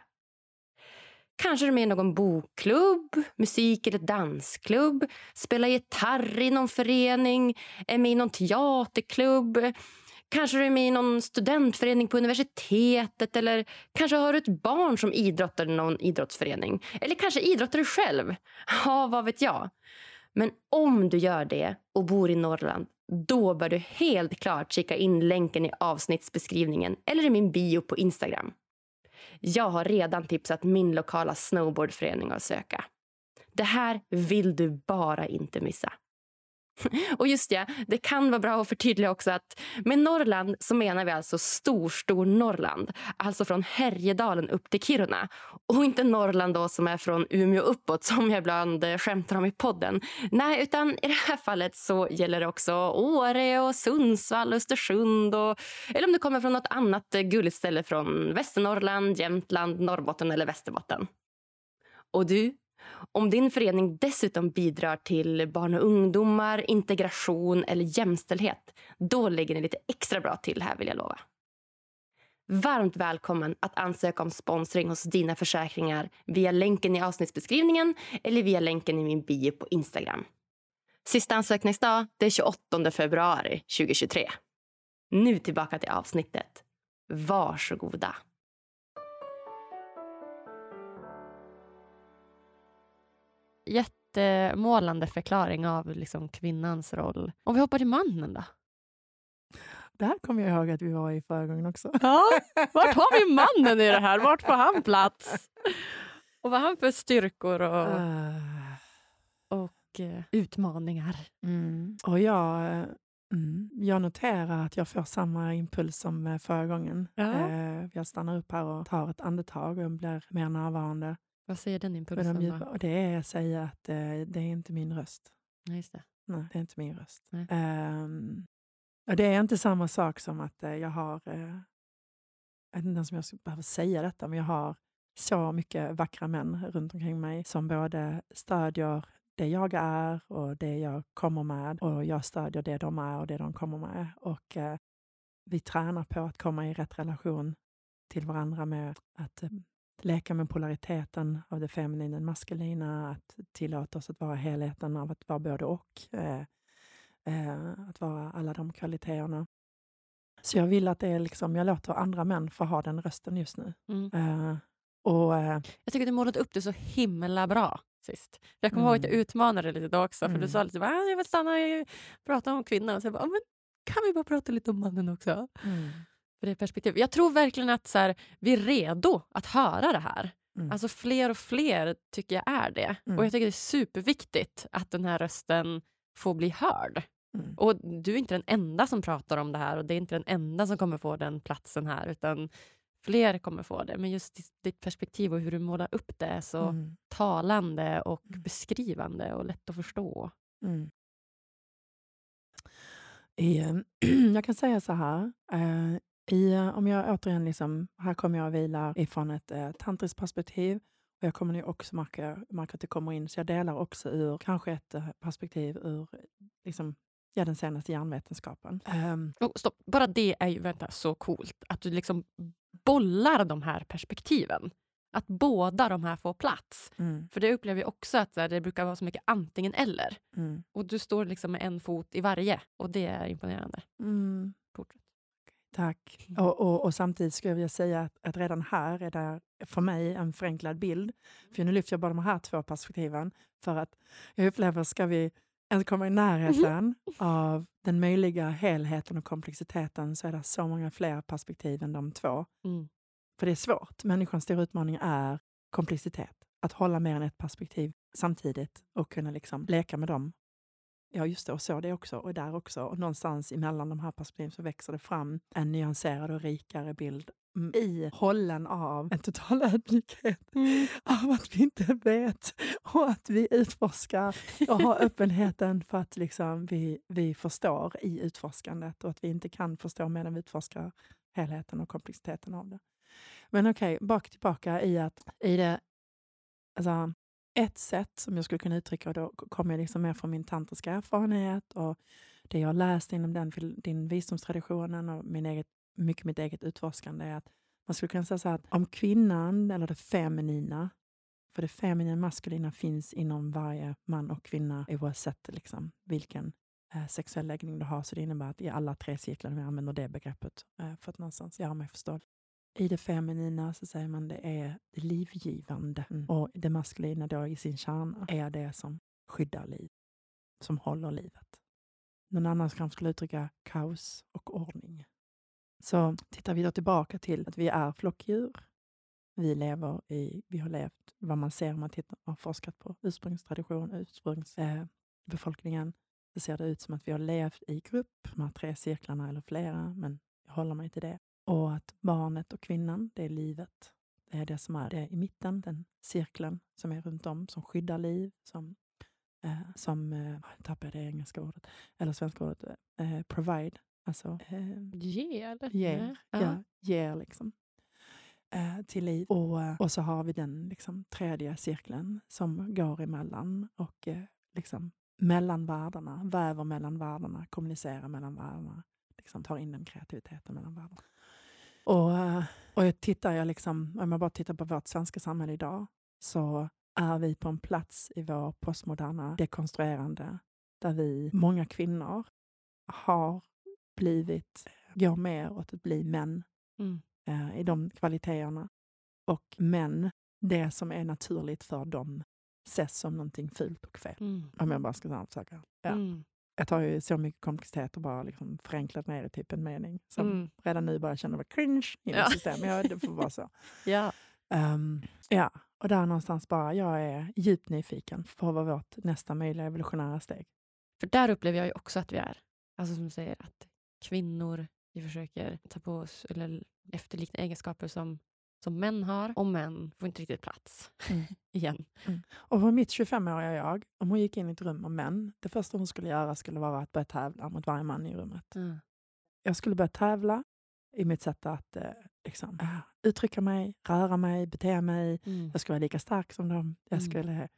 Kanske är du med i någon bokklubb, musik eller dansklubb, spelar gitarr i någon förening, är med i någon teaterklubb. Kanske du är med i någon studentförening på universitetet eller kanske har du ett barn som idrottar i någon idrottsförening. Eller kanske idrottar du själv. Ja, vad vet jag. Men om du gör det och bor i Norrland då bör du helt klart kika in länken i avsnittsbeskrivningen eller i min bio på Instagram. Jag har redan tipsat min lokala snowboardförening att söka. Det här vill du bara inte missa. Och just ja, det kan vara bra att förtydliga också att med Norrland så menar vi alltså stor, stor Norrland. Alltså från Härjedalen upp till Kiruna. Och inte Norrland då som är från Umeå uppåt som jag ibland eh, skämtar om i podden. Nej, utan i det här fallet så gäller det också Åre och Sundsvall, Östersund och eller om du kommer från något annat eh, gulligt ställe från Västernorrland, Jämtland, Norrbotten eller Västerbotten. Och du, om din förening dessutom bidrar till barn och ungdomar, integration eller jämställdhet då ligger ni lite extra bra till här vill jag lova. Varmt välkommen att ansöka om sponsring hos Dina Försäkringar via länken i avsnittsbeskrivningen eller via länken i min bio på Instagram. Sista ansökningsdag är 28 februari 2023. Nu tillbaka till avsnittet. Varsågoda. Jättemålande förklaring av liksom kvinnans roll. Om vi hoppar till mannen då? Det här kommer jag ihåg att vi var i förra gången också. Ja, vart har vi mannen i det här? Vart får han plats? Och vad har han för styrkor och, uh. och uh, utmaningar? Mm. Och jag, mm, jag noterar att jag får samma impuls som förra gången. Ja. Uh, jag stannar upp här och tar ett andetag och blir mer närvarande. Vad säger den impulsen? Då? Det är att säga att eh, det är inte min röst. Nej, just det. Nej, det är inte min röst. Um, och det är inte samma sak som att eh, jag har, eh, jag vet inte ens om jag behöver säga detta, men jag har så mycket vackra män runt omkring mig som både stödjer det jag är och det jag kommer med och jag stödjer det de är och det de kommer med. Och eh, vi tränar på att komma i rätt relation till varandra med att eh, leka med polariteten av det feminina och maskulina, att tillåta oss att vara helheten av att vara både och. Eh, eh, att vara alla de kvaliteterna. Så jag vill att det är liksom, jag låter andra män få ha den rösten just nu. Mm. Eh, och, eh, jag tycker du målat upp det så himla bra sist. Jag kommer mm. ihåg att jag mm. utmanade dig lite då också, för mm. du sa lite att jag vill stanna och prata om kvinnan. Så jag bara, men kan vi bara prata lite om mannen också? Mm. För det perspektivet. Jag tror verkligen att så här, vi är redo att höra det här. Mm. Alltså fler och fler tycker jag är det. Mm. Och jag tycker det är superviktigt att den här rösten får bli hörd. Mm. Och du är inte den enda som pratar om det här och det är inte den enda som kommer få den platsen här utan fler kommer få det. Men just ditt perspektiv och hur du målar upp det är så mm. talande och mm. beskrivande och lätt att förstå. Mm. I, jag kan säga så här. Eh, i, om jag återigen, liksom, här kommer jag att vila ifrån ett eh, tantriskt perspektiv. Och jag kommer nu också märka, märka att det kommer in, så jag delar också ur kanske ett eh, perspektiv ur liksom, ja, den senaste hjärnvetenskapen. Um, oh, stopp. Bara det är ju vänta, så coolt, att du liksom bollar de här perspektiven. Att båda de här får plats. Mm. För det upplever jag också att det brukar vara så mycket antingen eller. Mm. Och du står liksom med en fot i varje och det är imponerande. Mm. Fortsätt. Tack. Mm. Och, och, och, samtidigt skulle jag vilja säga att, att, redan här är det för mig en förenklad bild. För nu lyfter jag bara de här två perspektiven. För att jag upplever, ska vi ens komma i närheten av den möjliga helheten och komplexiteten så är det så många fler perspektiv än de två. Mm. För det är svårt. Människans stora utmaning är komplexitet. Att hålla mer än ett perspektiv samtidigt och kunna liksom leka med dem Ja, just det. Och så det också. Och där också. Och någonstans emellan de här perspektiven så växer det fram en nyanserad och rikare bild i hållen av en total ödmjukhet mm. av att vi inte vet och att vi utforskar och har öppenheten för att liksom vi, vi förstår i utforskandet och att vi inte kan förstå medan vi utforskar helheten och komplexiteten av det. Men okej, okay, bak tillbaka i att i det, alltså, ett sätt som jag skulle kunna uttrycka, och då kommer jag liksom mer från min tantriska erfarenhet och det jag läst inom den, din visdomstraditionen och min eget, mycket mitt eget utforskande, är att man skulle kunna säga så här att om kvinnan, eller det feminina, för det feminina och maskulina finns inom varje man och kvinna oavsett liksom, vilken eh, sexuell läggning du har. Så det innebär att i alla tre cirklar, vi använder det begreppet eh, för att någonstans göra mig förstådd. I det feminina så säger man det är det livgivande mm. och det maskulina då i sin kärna är det som skyddar liv, som håller livet. Någon annan kanske skulle uttrycka kaos och ordning. Så tittar vi då tillbaka till att vi är flockdjur. Vi lever i, vi har levt vad man ser om man tittar, har forskat på ursprungstradition, ursprungsbefolkningen. Eh, så ser det ut som att vi har levt i grupp, de här tre cirklarna eller flera, men jag håller mig till det. Och att barnet och kvinnan, det är livet. Det är det som är det i mitten, den cirkeln som är runt om, som skyddar liv, som, eh, som eh, tappade det engelska ordet, eller svenska ordet, eh, provide. Alltså, eh, ge? Ger, ja, ja ger liksom. Eh, till liv. Och, eh, och så har vi den liksom, tredje cirkeln som går emellan och eh, liksom, mellan världarna, väver mellan världarna, kommunicerar mellan världarna, liksom, tar in den kreativiteten mellan världarna. Och, eh, och jag tittar jag liksom, om jag bara tittar på vårt svenska samhälle idag, så är vi på en plats i vår postmoderna dekonstruerande, där vi, många kvinnor, har blivit, går mer åt att bli män mm. eh, i de kvaliteterna. Och män, det som är naturligt för dem, ses som någonting fult och fel. Mm. Om jag bara ska försöka. Ja. Mm jag tar ju så mycket komplexitet och bara liksom förenklat ner det typ en mening. Som mm. redan nu bara känner mig cringe i ja. systemet. Ja, det får vara så. ja. Um, ja, och där någonstans bara, jag är djupt nyfiken på vad vårt nästa möjliga evolutionära steg. För där upplever jag ju också att vi är. Alltså som du säger, att kvinnor, vi försöker ta på oss eller efterlikna egenskaper som som män har och män får inte riktigt plats mm. igen. Mm. Och för mitt 25-åriga jag, om hon gick in i ett rum med män, det första hon skulle göra skulle vara att börja tävla mot varje man i rummet. Mm. Jag skulle börja tävla i mitt sätt att eh, liksom, äh, uttrycka mig, röra mig, bete mig. Mm. Jag skulle vara lika stark som dem. Jag mm. skulle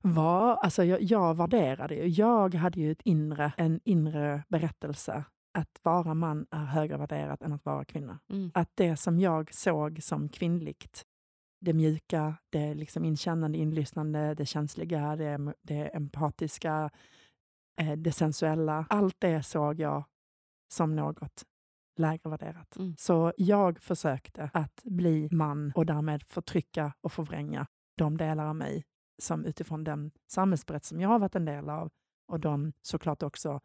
vara, alltså jag, jag värderade ju, jag hade ju ett inre, en inre berättelse att vara man är högre värderat än att vara kvinna. Mm. Att det som jag såg som kvinnligt, det mjuka, det liksom inkännande, inlyssnande, det känsliga, det, det empatiska, eh, det sensuella. Allt det såg jag som något lägre värderat. Mm. Så jag försökte att bli man och därmed förtrycka och förvränga de delar av mig som utifrån den samhällsberättelse som jag har varit en del av och de såklart också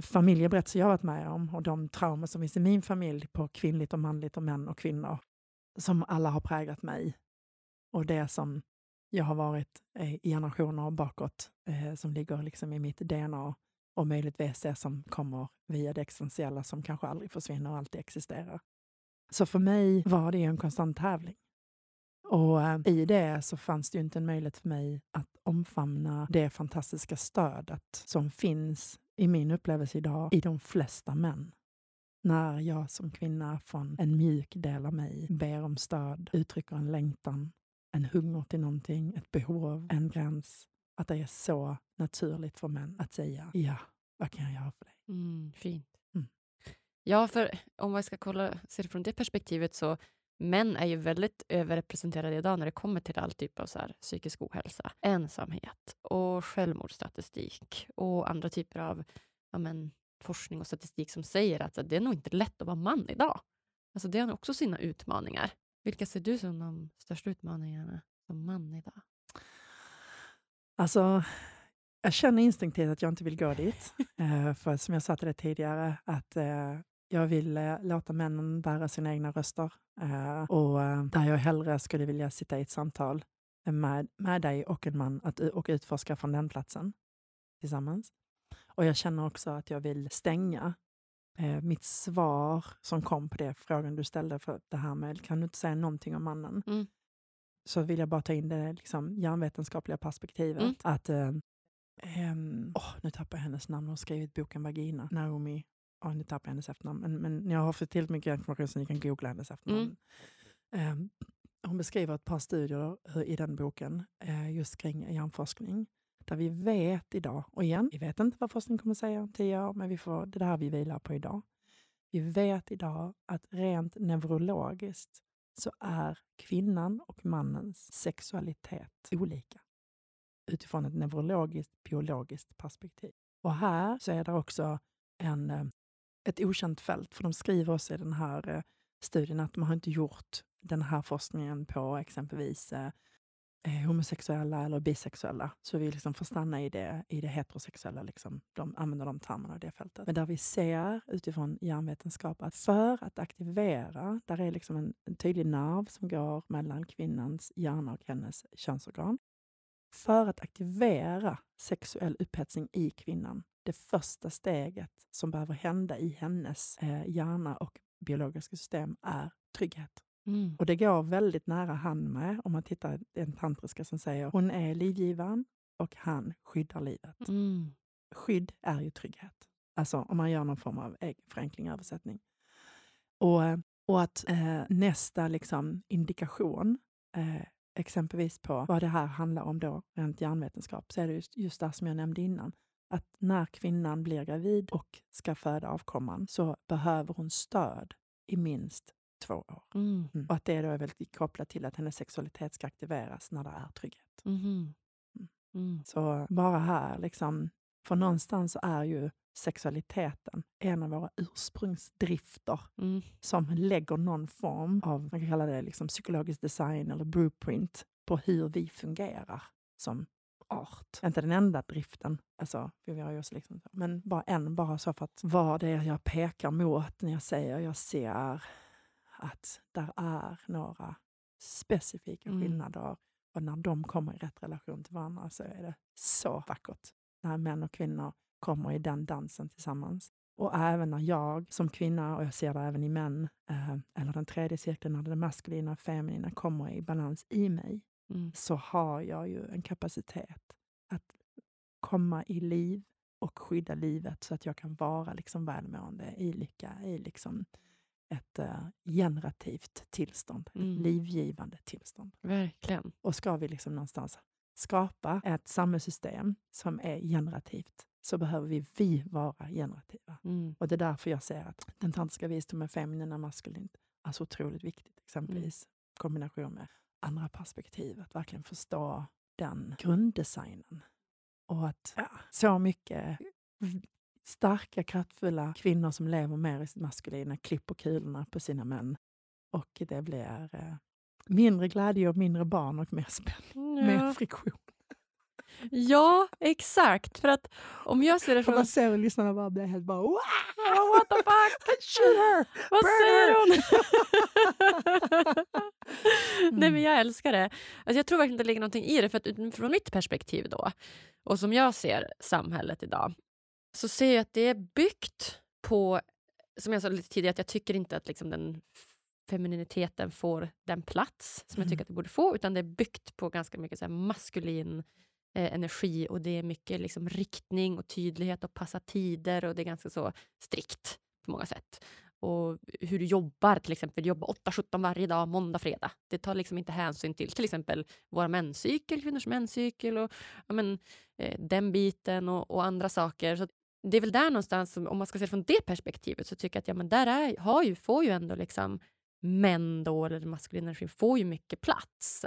familjeberättelser jag varit med om och de trauma som finns i min familj på kvinnligt och manligt och män och kvinnor som alla har präglat mig. Och det som jag har varit eh, i generationer bakåt eh, som ligger liksom i mitt DNA och möjligtvis det som kommer via det existentiella som kanske aldrig försvinner och alltid existerar. Så för mig var det en konstant tävling. Och eh, i det så fanns det ju inte en möjlighet för mig att omfamna det fantastiska stödet som finns i min upplevelse idag i de flesta män. När jag som kvinna från en mjuk del av mig ber om stöd, uttrycker en längtan, en hunger till någonting, ett behov, en gräns. Att det är så naturligt för män att säga ja, vad kan jag göra för dig? Mm, fint. Mm. Ja, för om man ska kolla, se det från det perspektivet så män är ju väldigt överrepresenterade idag när det kommer till all typ av så här, psykisk ohälsa, ensamhet och självmordsstatistik och andra typer av ja, men, forskning och statistik som säger att det är nog inte lätt att vara man idag. Alltså det har också sina utmaningar. Vilka ser du som de största utmaningarna som man idag? Alltså, jag känner instinktivt att jag inte vill gå dit. eh, för som jag sa till dig tidigare, att eh, jag vill eh, låta männen bära sina egna röster. Eh, och eh, där jag hellre skulle vilja sitta i ett samtal med, med dig och en man att, och utforska från den platsen tillsammans. Och jag känner också att jag vill stänga eh, mitt svar som kom på det frågan du ställde, för det här med kan du inte säga någonting om mannen? Mm. Så vill jag bara ta in det liksom, hjärnvetenskapliga perspektivet. Mm. Att, eh, eh, oh, nu tappar jag hennes namn, hon har skrivit boken Vagina, Naomi oh, nu tappar jag hennes efternamn, men, men jag har fått tillräckligt mycket information så ni kan googla hennes efternamn. Mm. Um, hon beskriver ett par studier i den boken uh, just kring hjärnforskning. Där vi vet idag, och igen, vi vet inte vad forskning kommer säga om tio år, men vi får, det är det här vi vilar på idag. Vi vet idag att rent neurologiskt så är kvinnan och mannens sexualitet olika utifrån ett neurologiskt, biologiskt perspektiv. Och här så är det också en eh, ett okänt fält, för de skriver också i den här eh, studien att man har inte gjort den här forskningen på exempelvis eh, eh, homosexuella eller bisexuella. Så vi liksom får stanna i det, i det heterosexuella, liksom. de använder de termerna i det fältet. Men där vi ser utifrån hjärnvetenskap att för att aktivera, där är liksom en, en tydlig nerv som går mellan kvinnans hjärna och hennes könsorgan. För att aktivera sexuell upphetsning i kvinnan det första steget som behöver hända i hennes eh, hjärna och biologiska system är trygghet. Mm. Och det går väldigt nära hand med, om man tittar på en tantriska som säger hon är livgivaren och han skyddar livet. Mm. Skydd är ju trygghet. Alltså om man gör någon form av förenkling översättning. Och, och att eh, nästa liksom, indikation, eh, exempelvis på vad det här handlar om då, rent hjärnvetenskap, så är det just, just det som jag nämnde innan att när kvinnan blir gravid och ska föda avkomman så behöver hon stöd i minst två år. Mm. Mm. Och att det då är väldigt kopplat till att hennes sexualitet ska aktiveras när det är trygghet. Mm-hmm. Mm. Så bara här, liksom, för någonstans är ju sexualiteten en av våra ursprungsdrifter mm. som lägger någon form av, man kan kalla det liksom psykologisk design eller blueprint på hur vi fungerar som art. Inte den enda driften, alltså, vi har ju liksom, men bara en, bara så för att vara det jag pekar mot när jag säger jag ser att där är några specifika mm. skillnader och när de kommer i rätt relation till varandra så är det så vackert. När män och kvinnor kommer i den dansen tillsammans. Och även när jag som kvinna, och jag ser det även i män, eh, eller den tredje cirkeln, när det maskulina och feminina kommer i balans i mig, mm. så har jag ju en kapacitet att komma i liv och skydda livet så att jag kan vara liksom välmående i lycka, i liksom ett uh, generativt tillstånd, mm. ett livgivande tillstånd. Verkligen. Och ska vi liksom någonstans skapa ett samhällssystem som är generativt så behöver vi, vi vara generativa. Mm. Och det är därför jag säger att den tantriska visdomen, feminina maskulint, är så otroligt viktigt. Exempelvis mm. kombination med andra perspektiv, att verkligen förstå den grunddesignen. Och att ja, så mycket starka, kraftfulla kvinnor som lever mer i sitt maskulina klipper kulorna på sina män. Och det blir eh, mindre glädje och mindre barn och mer spänning, ja. mer friktion. Ja, exakt. För att om jag ser det från... Man ser lyssnarna bara blir helt bara wow! What the fuck? Shoot her! Vad Burn säger hon? Nej, men jag älskar det. Alltså, jag tror verkligen att det ligger någonting i det. För att från mitt perspektiv då, och som jag ser samhället idag, så ser jag att det är byggt på, som jag sa lite tidigare, att jag tycker inte att liksom den femininiteten får den plats som jag tycker att det borde få, utan det är byggt på ganska mycket så maskulin eh, energi och det är mycket liksom riktning och tydlighet och passa tider och det är ganska så strikt på många sätt. Och hur du jobbar, till exempel jobba 8-17 varje dag, måndag, fredag. Det tar liksom inte hänsyn till till exempel vår menscykel, kvinnors menscykel och ja, men, eh, den biten och, och, andra saker. Så det är väl där någonstans, om man ska se det från det perspektivet, så tycker jag att ja, men där är, har ju, får ju ändå liksom män då, eller den maskulina energin, får ju mycket plats.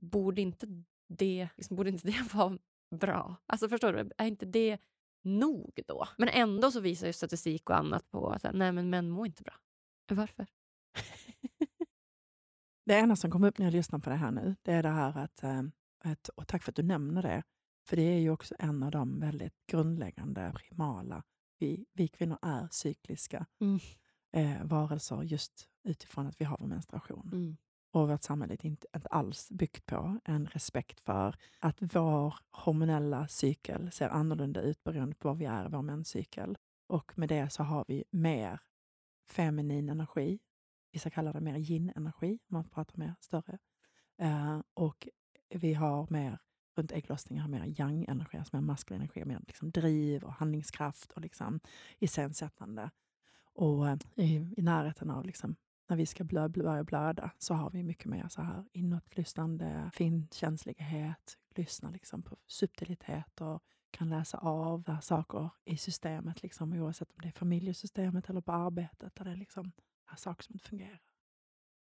Borde inte det, liksom, borde inte det vara bra? Alltså förstår du, är inte det nog då? Men ändå så visar ju statistik och annat på att nej, men män mår inte bra. Varför? det enda som kom upp när jag lyssnar på det här nu, det är det här att, eh, att och tack för att du nämner det, för det är ju också en av de väldigt grundläggande, primala, vi, vi kvinnor är cykliska mm. eh, varelser just utifrån att vi har vår menstruation. Mm. Och vårt samhälle är inte, inte alls byggt på en respekt för att vår hormonella cykel ser annorlunda ut beroende på var vi är i vår menscykel. Och med det så har vi mer feminin energi. Vissa kallar det mer yin-energi, om man pratar mer större. Uh, och vi har mer, runt ägglossningen, har mer yang-energi, alltså mer maskulin energi, mer liksom driv och handlingskraft och liksom iscensättande. Och uh, i, i närheten av liksom när vi ska blö, börja blöda så har vi mycket mer så här inåtlyssnande, finkänslighet, lyssna liksom på subtilitet och kan läsa av saker i systemet, liksom, oavsett om det är familjesystemet eller på arbetet, där det liksom är saker som inte fungerar.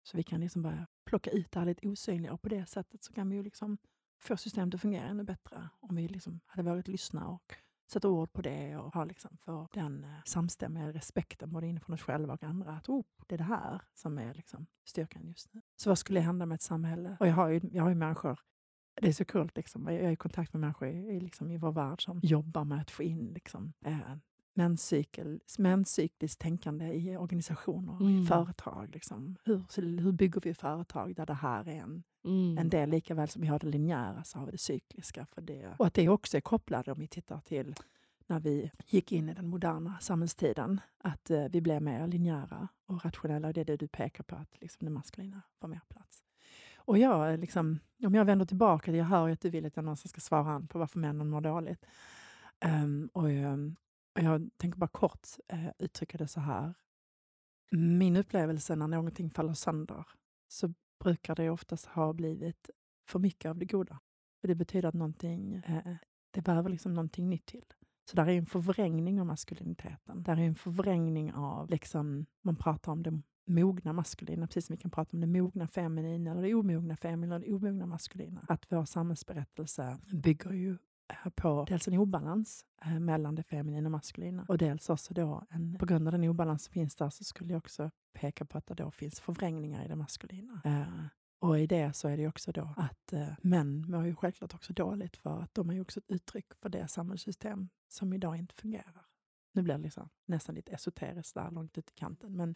Så vi kan liksom börja plocka ut det här lite osynliga och på det sättet så kan vi ju liksom få systemet att fungera ännu bättre om vi liksom hade vågat lyssna och sätta ord på det och ha liksom för den eh, samstämmiga respekten både inifrån oss själva och andra. Att oh, det är det här som är liksom styrkan just nu. Så vad skulle hända med ett samhälle? Och jag har ju, jag har ju människor det är så kul. Liksom. Jag är i kontakt med människor i, liksom, i vår värld som jobbar med att få in liksom, eh, menscykliskt tänkande i organisationer, mm. i företag. Liksom. Hur, hur bygger vi företag där det här är en, mm. en del, lika väl som vi har det linjära så har vi det cykliska. För det. Och att det också är kopplat, om vi tittar till när vi gick in i den moderna samhällstiden, att eh, vi blev mer linjära och rationella. Det är det du pekar på, att liksom, det maskulina får mer plats. Och jag, liksom, om jag vänder tillbaka, jag hör ju att du vill att jag någonstans ska svara på varför männen mår dåligt. Um, och, um, jag tänker bara kort eh, uttrycka det så här. Min upplevelse när någonting faller sönder så brukar det oftast ha blivit för mycket av det goda. För det betyder att någonting, eh, det behöver liksom någonting nytt till. Så där är en förvrängning av maskuliniteten. Där är en förvrängning av, liksom, man pratar om det mogna maskulina, precis som vi kan prata om det mogna feminina eller det omogna feminina eller det omogna maskulina. Att vår samhällsberättelse bygger ju på dels en obalans eh, mellan det feminina och maskulina och dels också då en, på grund av den obalans som finns där så skulle jag också peka på att det då finns förvrängningar i det maskulina. Eh, och i det så är det också då att eh, män mår ju självklart också dåligt för att de är ju också ett uttryck för det samhällssystem som idag inte fungerar. Nu blir det liksom nästan lite esoteriskt där långt ut i kanten, men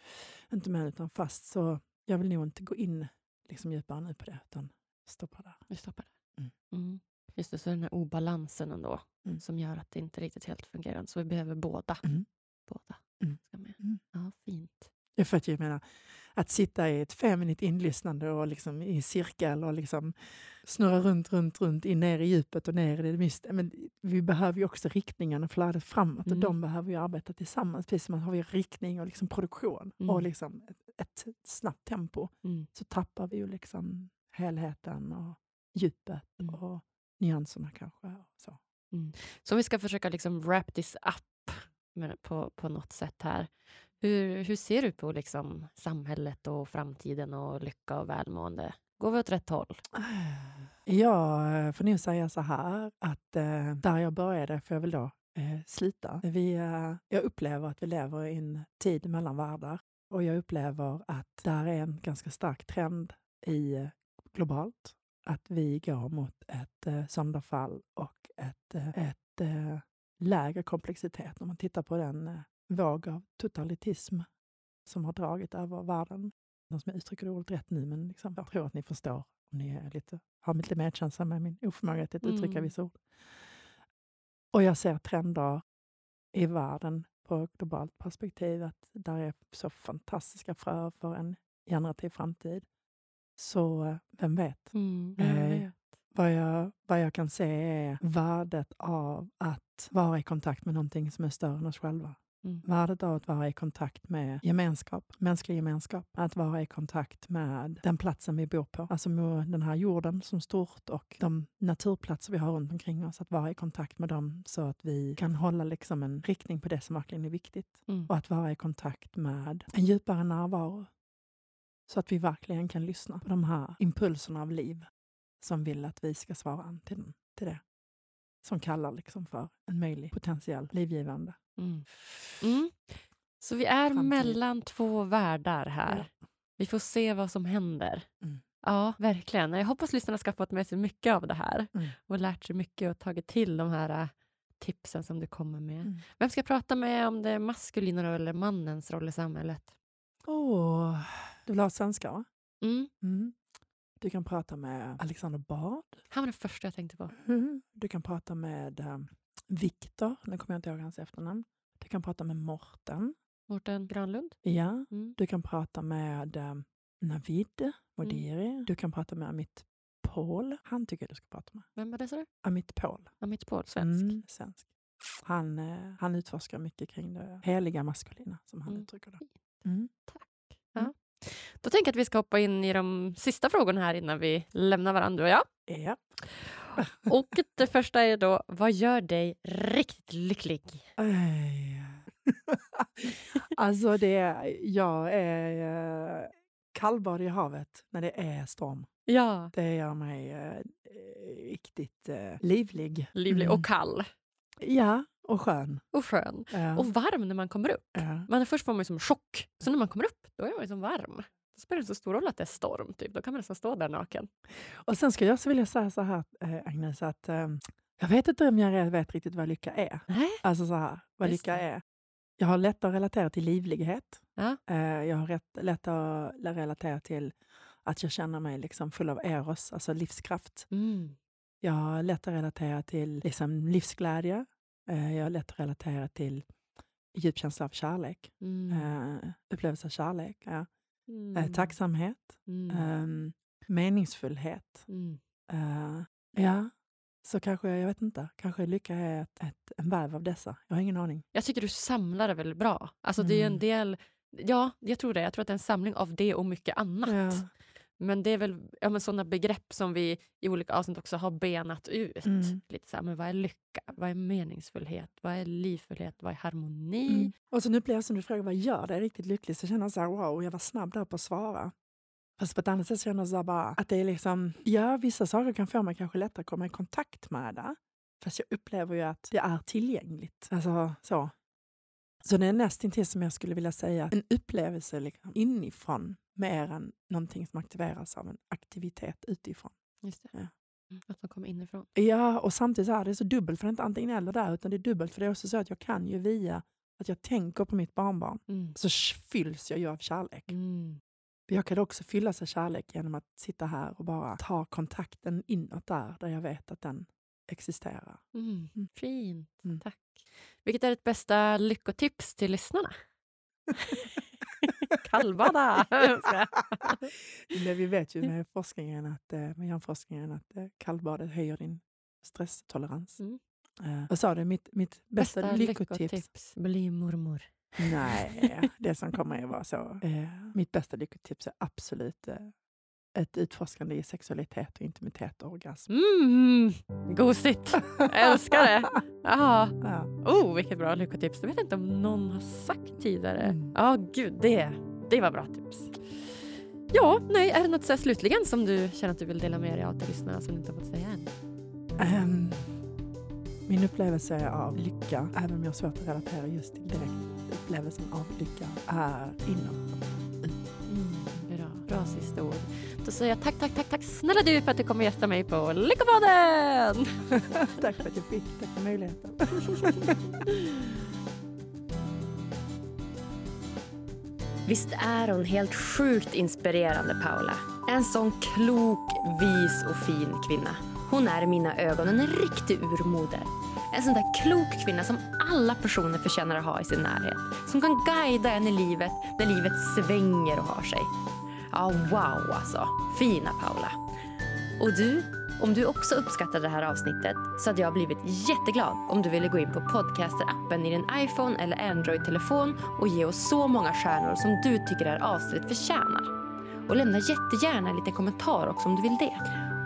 inte män utan fast. Så jag vill nog inte gå in liksom djupare nu på det, utan stoppa där. Vi stoppar där. Mm. Mm. Just det, så den här obalansen ändå, mm. som gör att det inte riktigt helt fungerar. Så vi behöver båda. Mm. Båda mm. ska med. Mm. Ja, fint. Ja, för att jag menar, att sitta i ett feminint inlyssnande och liksom i cirkel och liksom snurra runt, runt, runt, in ner i djupet och ner i det mystiska. Men vi behöver ju också riktningen och flödet framåt mm. och de behöver ju arbeta tillsammans. Precis som att har vi riktning och liksom produktion mm. och liksom ett, ett snabbt tempo mm. så tappar vi ju liksom helheten och djupet mm. och nyanserna kanske. Så. Mm. Så vi ska försöka liksom wrap this up på, på något sätt här. Hur, hur ser du på liksom samhället och framtiden och lycka och välmående? Går vi åt rätt håll? Jag får nog säga så här att eh, där jag började får jag väl då eh, sluta. Vi, eh, jag upplever att vi lever i en tid mellan världar och jag upplever att där är en ganska stark trend i globalt att vi går mot ett eh, sönderfall och ett, eh, ett eh, lägre komplexitet. Om man tittar på den våg av totalitism som har dragit över världen. De som uttrycker det ordet rätt nu, men liksom, jag tror att ni förstår om ni är lite, har lite medkänsla med min oförmåga att uttrycka mm. vissa ord. Och jag ser trender i världen på globalt perspektiv att där är så fantastiska frö för en generativ framtid. Så vem vet? Mm, eh, vad, jag, vad jag kan se är värdet av att vara i kontakt med någonting som är större än oss själva. Mm. Värdet av att vara i kontakt med gemenskap, mänsklig gemenskap. Att vara i kontakt med den platsen vi bor på. Alltså med den här jorden som stort och de naturplatser vi har runt omkring oss. Att vara i kontakt med dem så att vi kan hålla liksom en riktning på det som verkligen är viktigt. Mm. Och att vara i kontakt med en djupare närvaro. Så att vi verkligen kan lyssna på de här impulserna av liv som vill att vi ska svara an till, till det. Som kallar liksom för en möjlig potentiell livgivande Mm. Mm. Så vi är Framtid. mellan två världar här. Ja. Vi får se vad som händer. Mm. Ja, verkligen. Jag hoppas lyssnarna ska ha fått med sig mycket av det här mm. och lärt sig mycket och tagit till de här äh, tipsen som du kommer med. Mm. Vem ska jag prata med om det maskulina eller mannens roll i samhället? Oh, du vill ha svenska, va? Mm. Mm. Du kan prata med Alexander Bard. Han var den första jag tänkte på. Mm. Du kan prata med um, Viktor, nu kommer jag inte ihåg hans efternamn. Du kan prata med Morten. Morten Granlund? Ja. Mm. Du kan prata med um, Navid Modiri. Mm. Du kan prata med Amit Paul. Han tycker jag du ska prata med. Vem var det, sa du? Amit Paul. Amit Paul, svensk. Mm, svensk. Han, eh, han utforskar mycket kring det heliga maskulina, som han uttrycker det. Tack. Ja. Då tänker jag att vi ska hoppa in i de sista frågorna här innan vi lämnar varandra och jag. Ja. Och det första är då, vad gör dig riktigt lycklig? alltså, det är, jag är uh, kallbad i havet när det är storm. Ja. Det gör mig uh, riktigt uh, livlig. Livlig mm. och kall. Ja, och skön. Och skön. Ja. Och varm när man kommer upp. Ja. Man, först får man som chock, så när man kommer upp då är man liksom varm. Då spelar det inte så stor roll att det är storm. Typ. Då kan man nästan stå där naken. Och Sen skulle jag också vilja säga så här, äh, Agnes, att äh, jag vet inte om jag vet riktigt vad lycka är. Nej. Alltså så här, vad Just lycka det. är. Jag har lätt att relatera till livlighet. Ja. Äh, jag har rätt, lätt att relatera till att jag känner mig liksom full av eros, alltså livskraft. Mm. Jag har lätt att relatera till liksom livsglädje. Jag har lätt att relatera till djup känsla av kärlek. Mm. upplevelse av kärlek. Ja. Eh, mm. tacksamhet, um, meningsfullhet. Mm. Ja, så kanske, jag vet inte, kanske lycka är ett, ett, en väv av dessa. Jag har ingen aning. Jag tycker du samlar det väldigt bra. Alltså det är en mm. del, ja, jag tror det. Jag tror att det är en samling av det och mycket annat. Ja. Men det är väl ja, men sådana begrepp som vi i olika avsnitt också har benat ut. Mm. Lite så här, men vad är lycka? Vad är meningsfullhet? Vad är livfullhet? Vad är harmoni? Mm. Och sen upplever jag som du frågar vad gör dig riktigt lycklig? Så känner jag så här, wow, jag var snabb där på att svara. Fast på ett annat sätt känner jag så bara att det är liksom, ja, vissa saker kan få mig kanske lättare att komma i kontakt med det. Fast jag upplever ju att det är tillgängligt. Alltså så. Så det är nästintill som jag skulle vilja säga en upplevelse liksom, inifrån mer än någonting som aktiveras av en aktivitet utifrån. Just det. Ja. Mm, att man kommer inifrån. Ja, och samtidigt är det så dubbelt, för det är inte antingen eller där, utan det är dubbelt, för det är också så att jag kan ju via att jag tänker på mitt barnbarn, mm. så fylls jag ju av kärlek. Mm. Jag kan också fyllas av kärlek genom att sitta här och bara ta kontakten inåt där, där jag vet att den existerar. Mm. mm. Fint, mm. tack. Vilket är ditt bästa lyckotips till lyssnarna? Kallbada! vi vet ju med forskningen att, eh, med hjärnforskningen att eh, kallbadet höjer din stresstolerans. Mm. Uh, vad sa du? Mitt, mitt bästa, bästa lyckotips? lyckotips? Bli mormor. Nej, det som kommer att vara så. Uh, mitt bästa lyckotips är absolut uh, ett utforskande i sexualitet och intimitet och orgasm. Mm, gosigt! Älskar det! Ja. Oh, vilket bra lyckotips. Jag vet inte om någon har sagt tidigare. Mm. Ja, mm. oh, gud, det, det var bra tips. Ja, nej, är det något så slutligen som du känner att du vill dela med dig av till lyssnarna som du inte har fått säga än? Um, min upplevelse av lycka, även om jag har svårt att relatera just till direkt upplevelsen av lycka, är inåt. Att säga tack, tack, tack, tack snälla du för att du kommer gästa mig på Lyckopodden! tack för att jag fick, tack för möjligheten. Visst är hon helt sjukt inspirerande, Paula? En sån klok, vis och fin kvinna. Hon är i mina ögon en riktig urmoder. En sån där klok kvinna som alla personer förtjänar att ha i sin närhet. Som kan guida en i livet när livet svänger och har sig. Ja, wow alltså. Fina Paula. Och du, om du också uppskattade det här avsnittet så hade jag blivit jätteglad om du ville gå in på podcaster-appen i din iPhone eller Android-telefon och ge oss så många stjärnor som du tycker det här avsnittet förtjänar. Och lämna jättegärna en liten kommentar också om du vill det.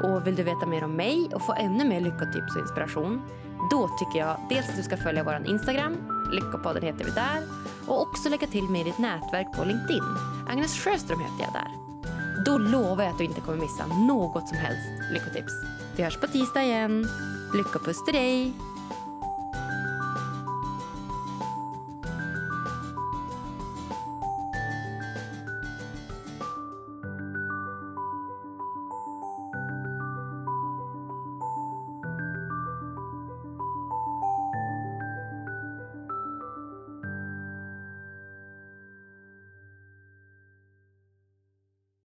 Och vill du veta mer om mig och få ännu mer lyckotips och inspiration då tycker jag dels att du ska följa vår Instagram, Lyckopodden heter vi där och också lägga till mig i ditt nätverk på LinkedIn. Agnes Sjöström heter jag där. Då lovar jag att du inte kommer missa något som helst lyckotips. Vi hörs på tisdag igen. Lyckopuss till dig!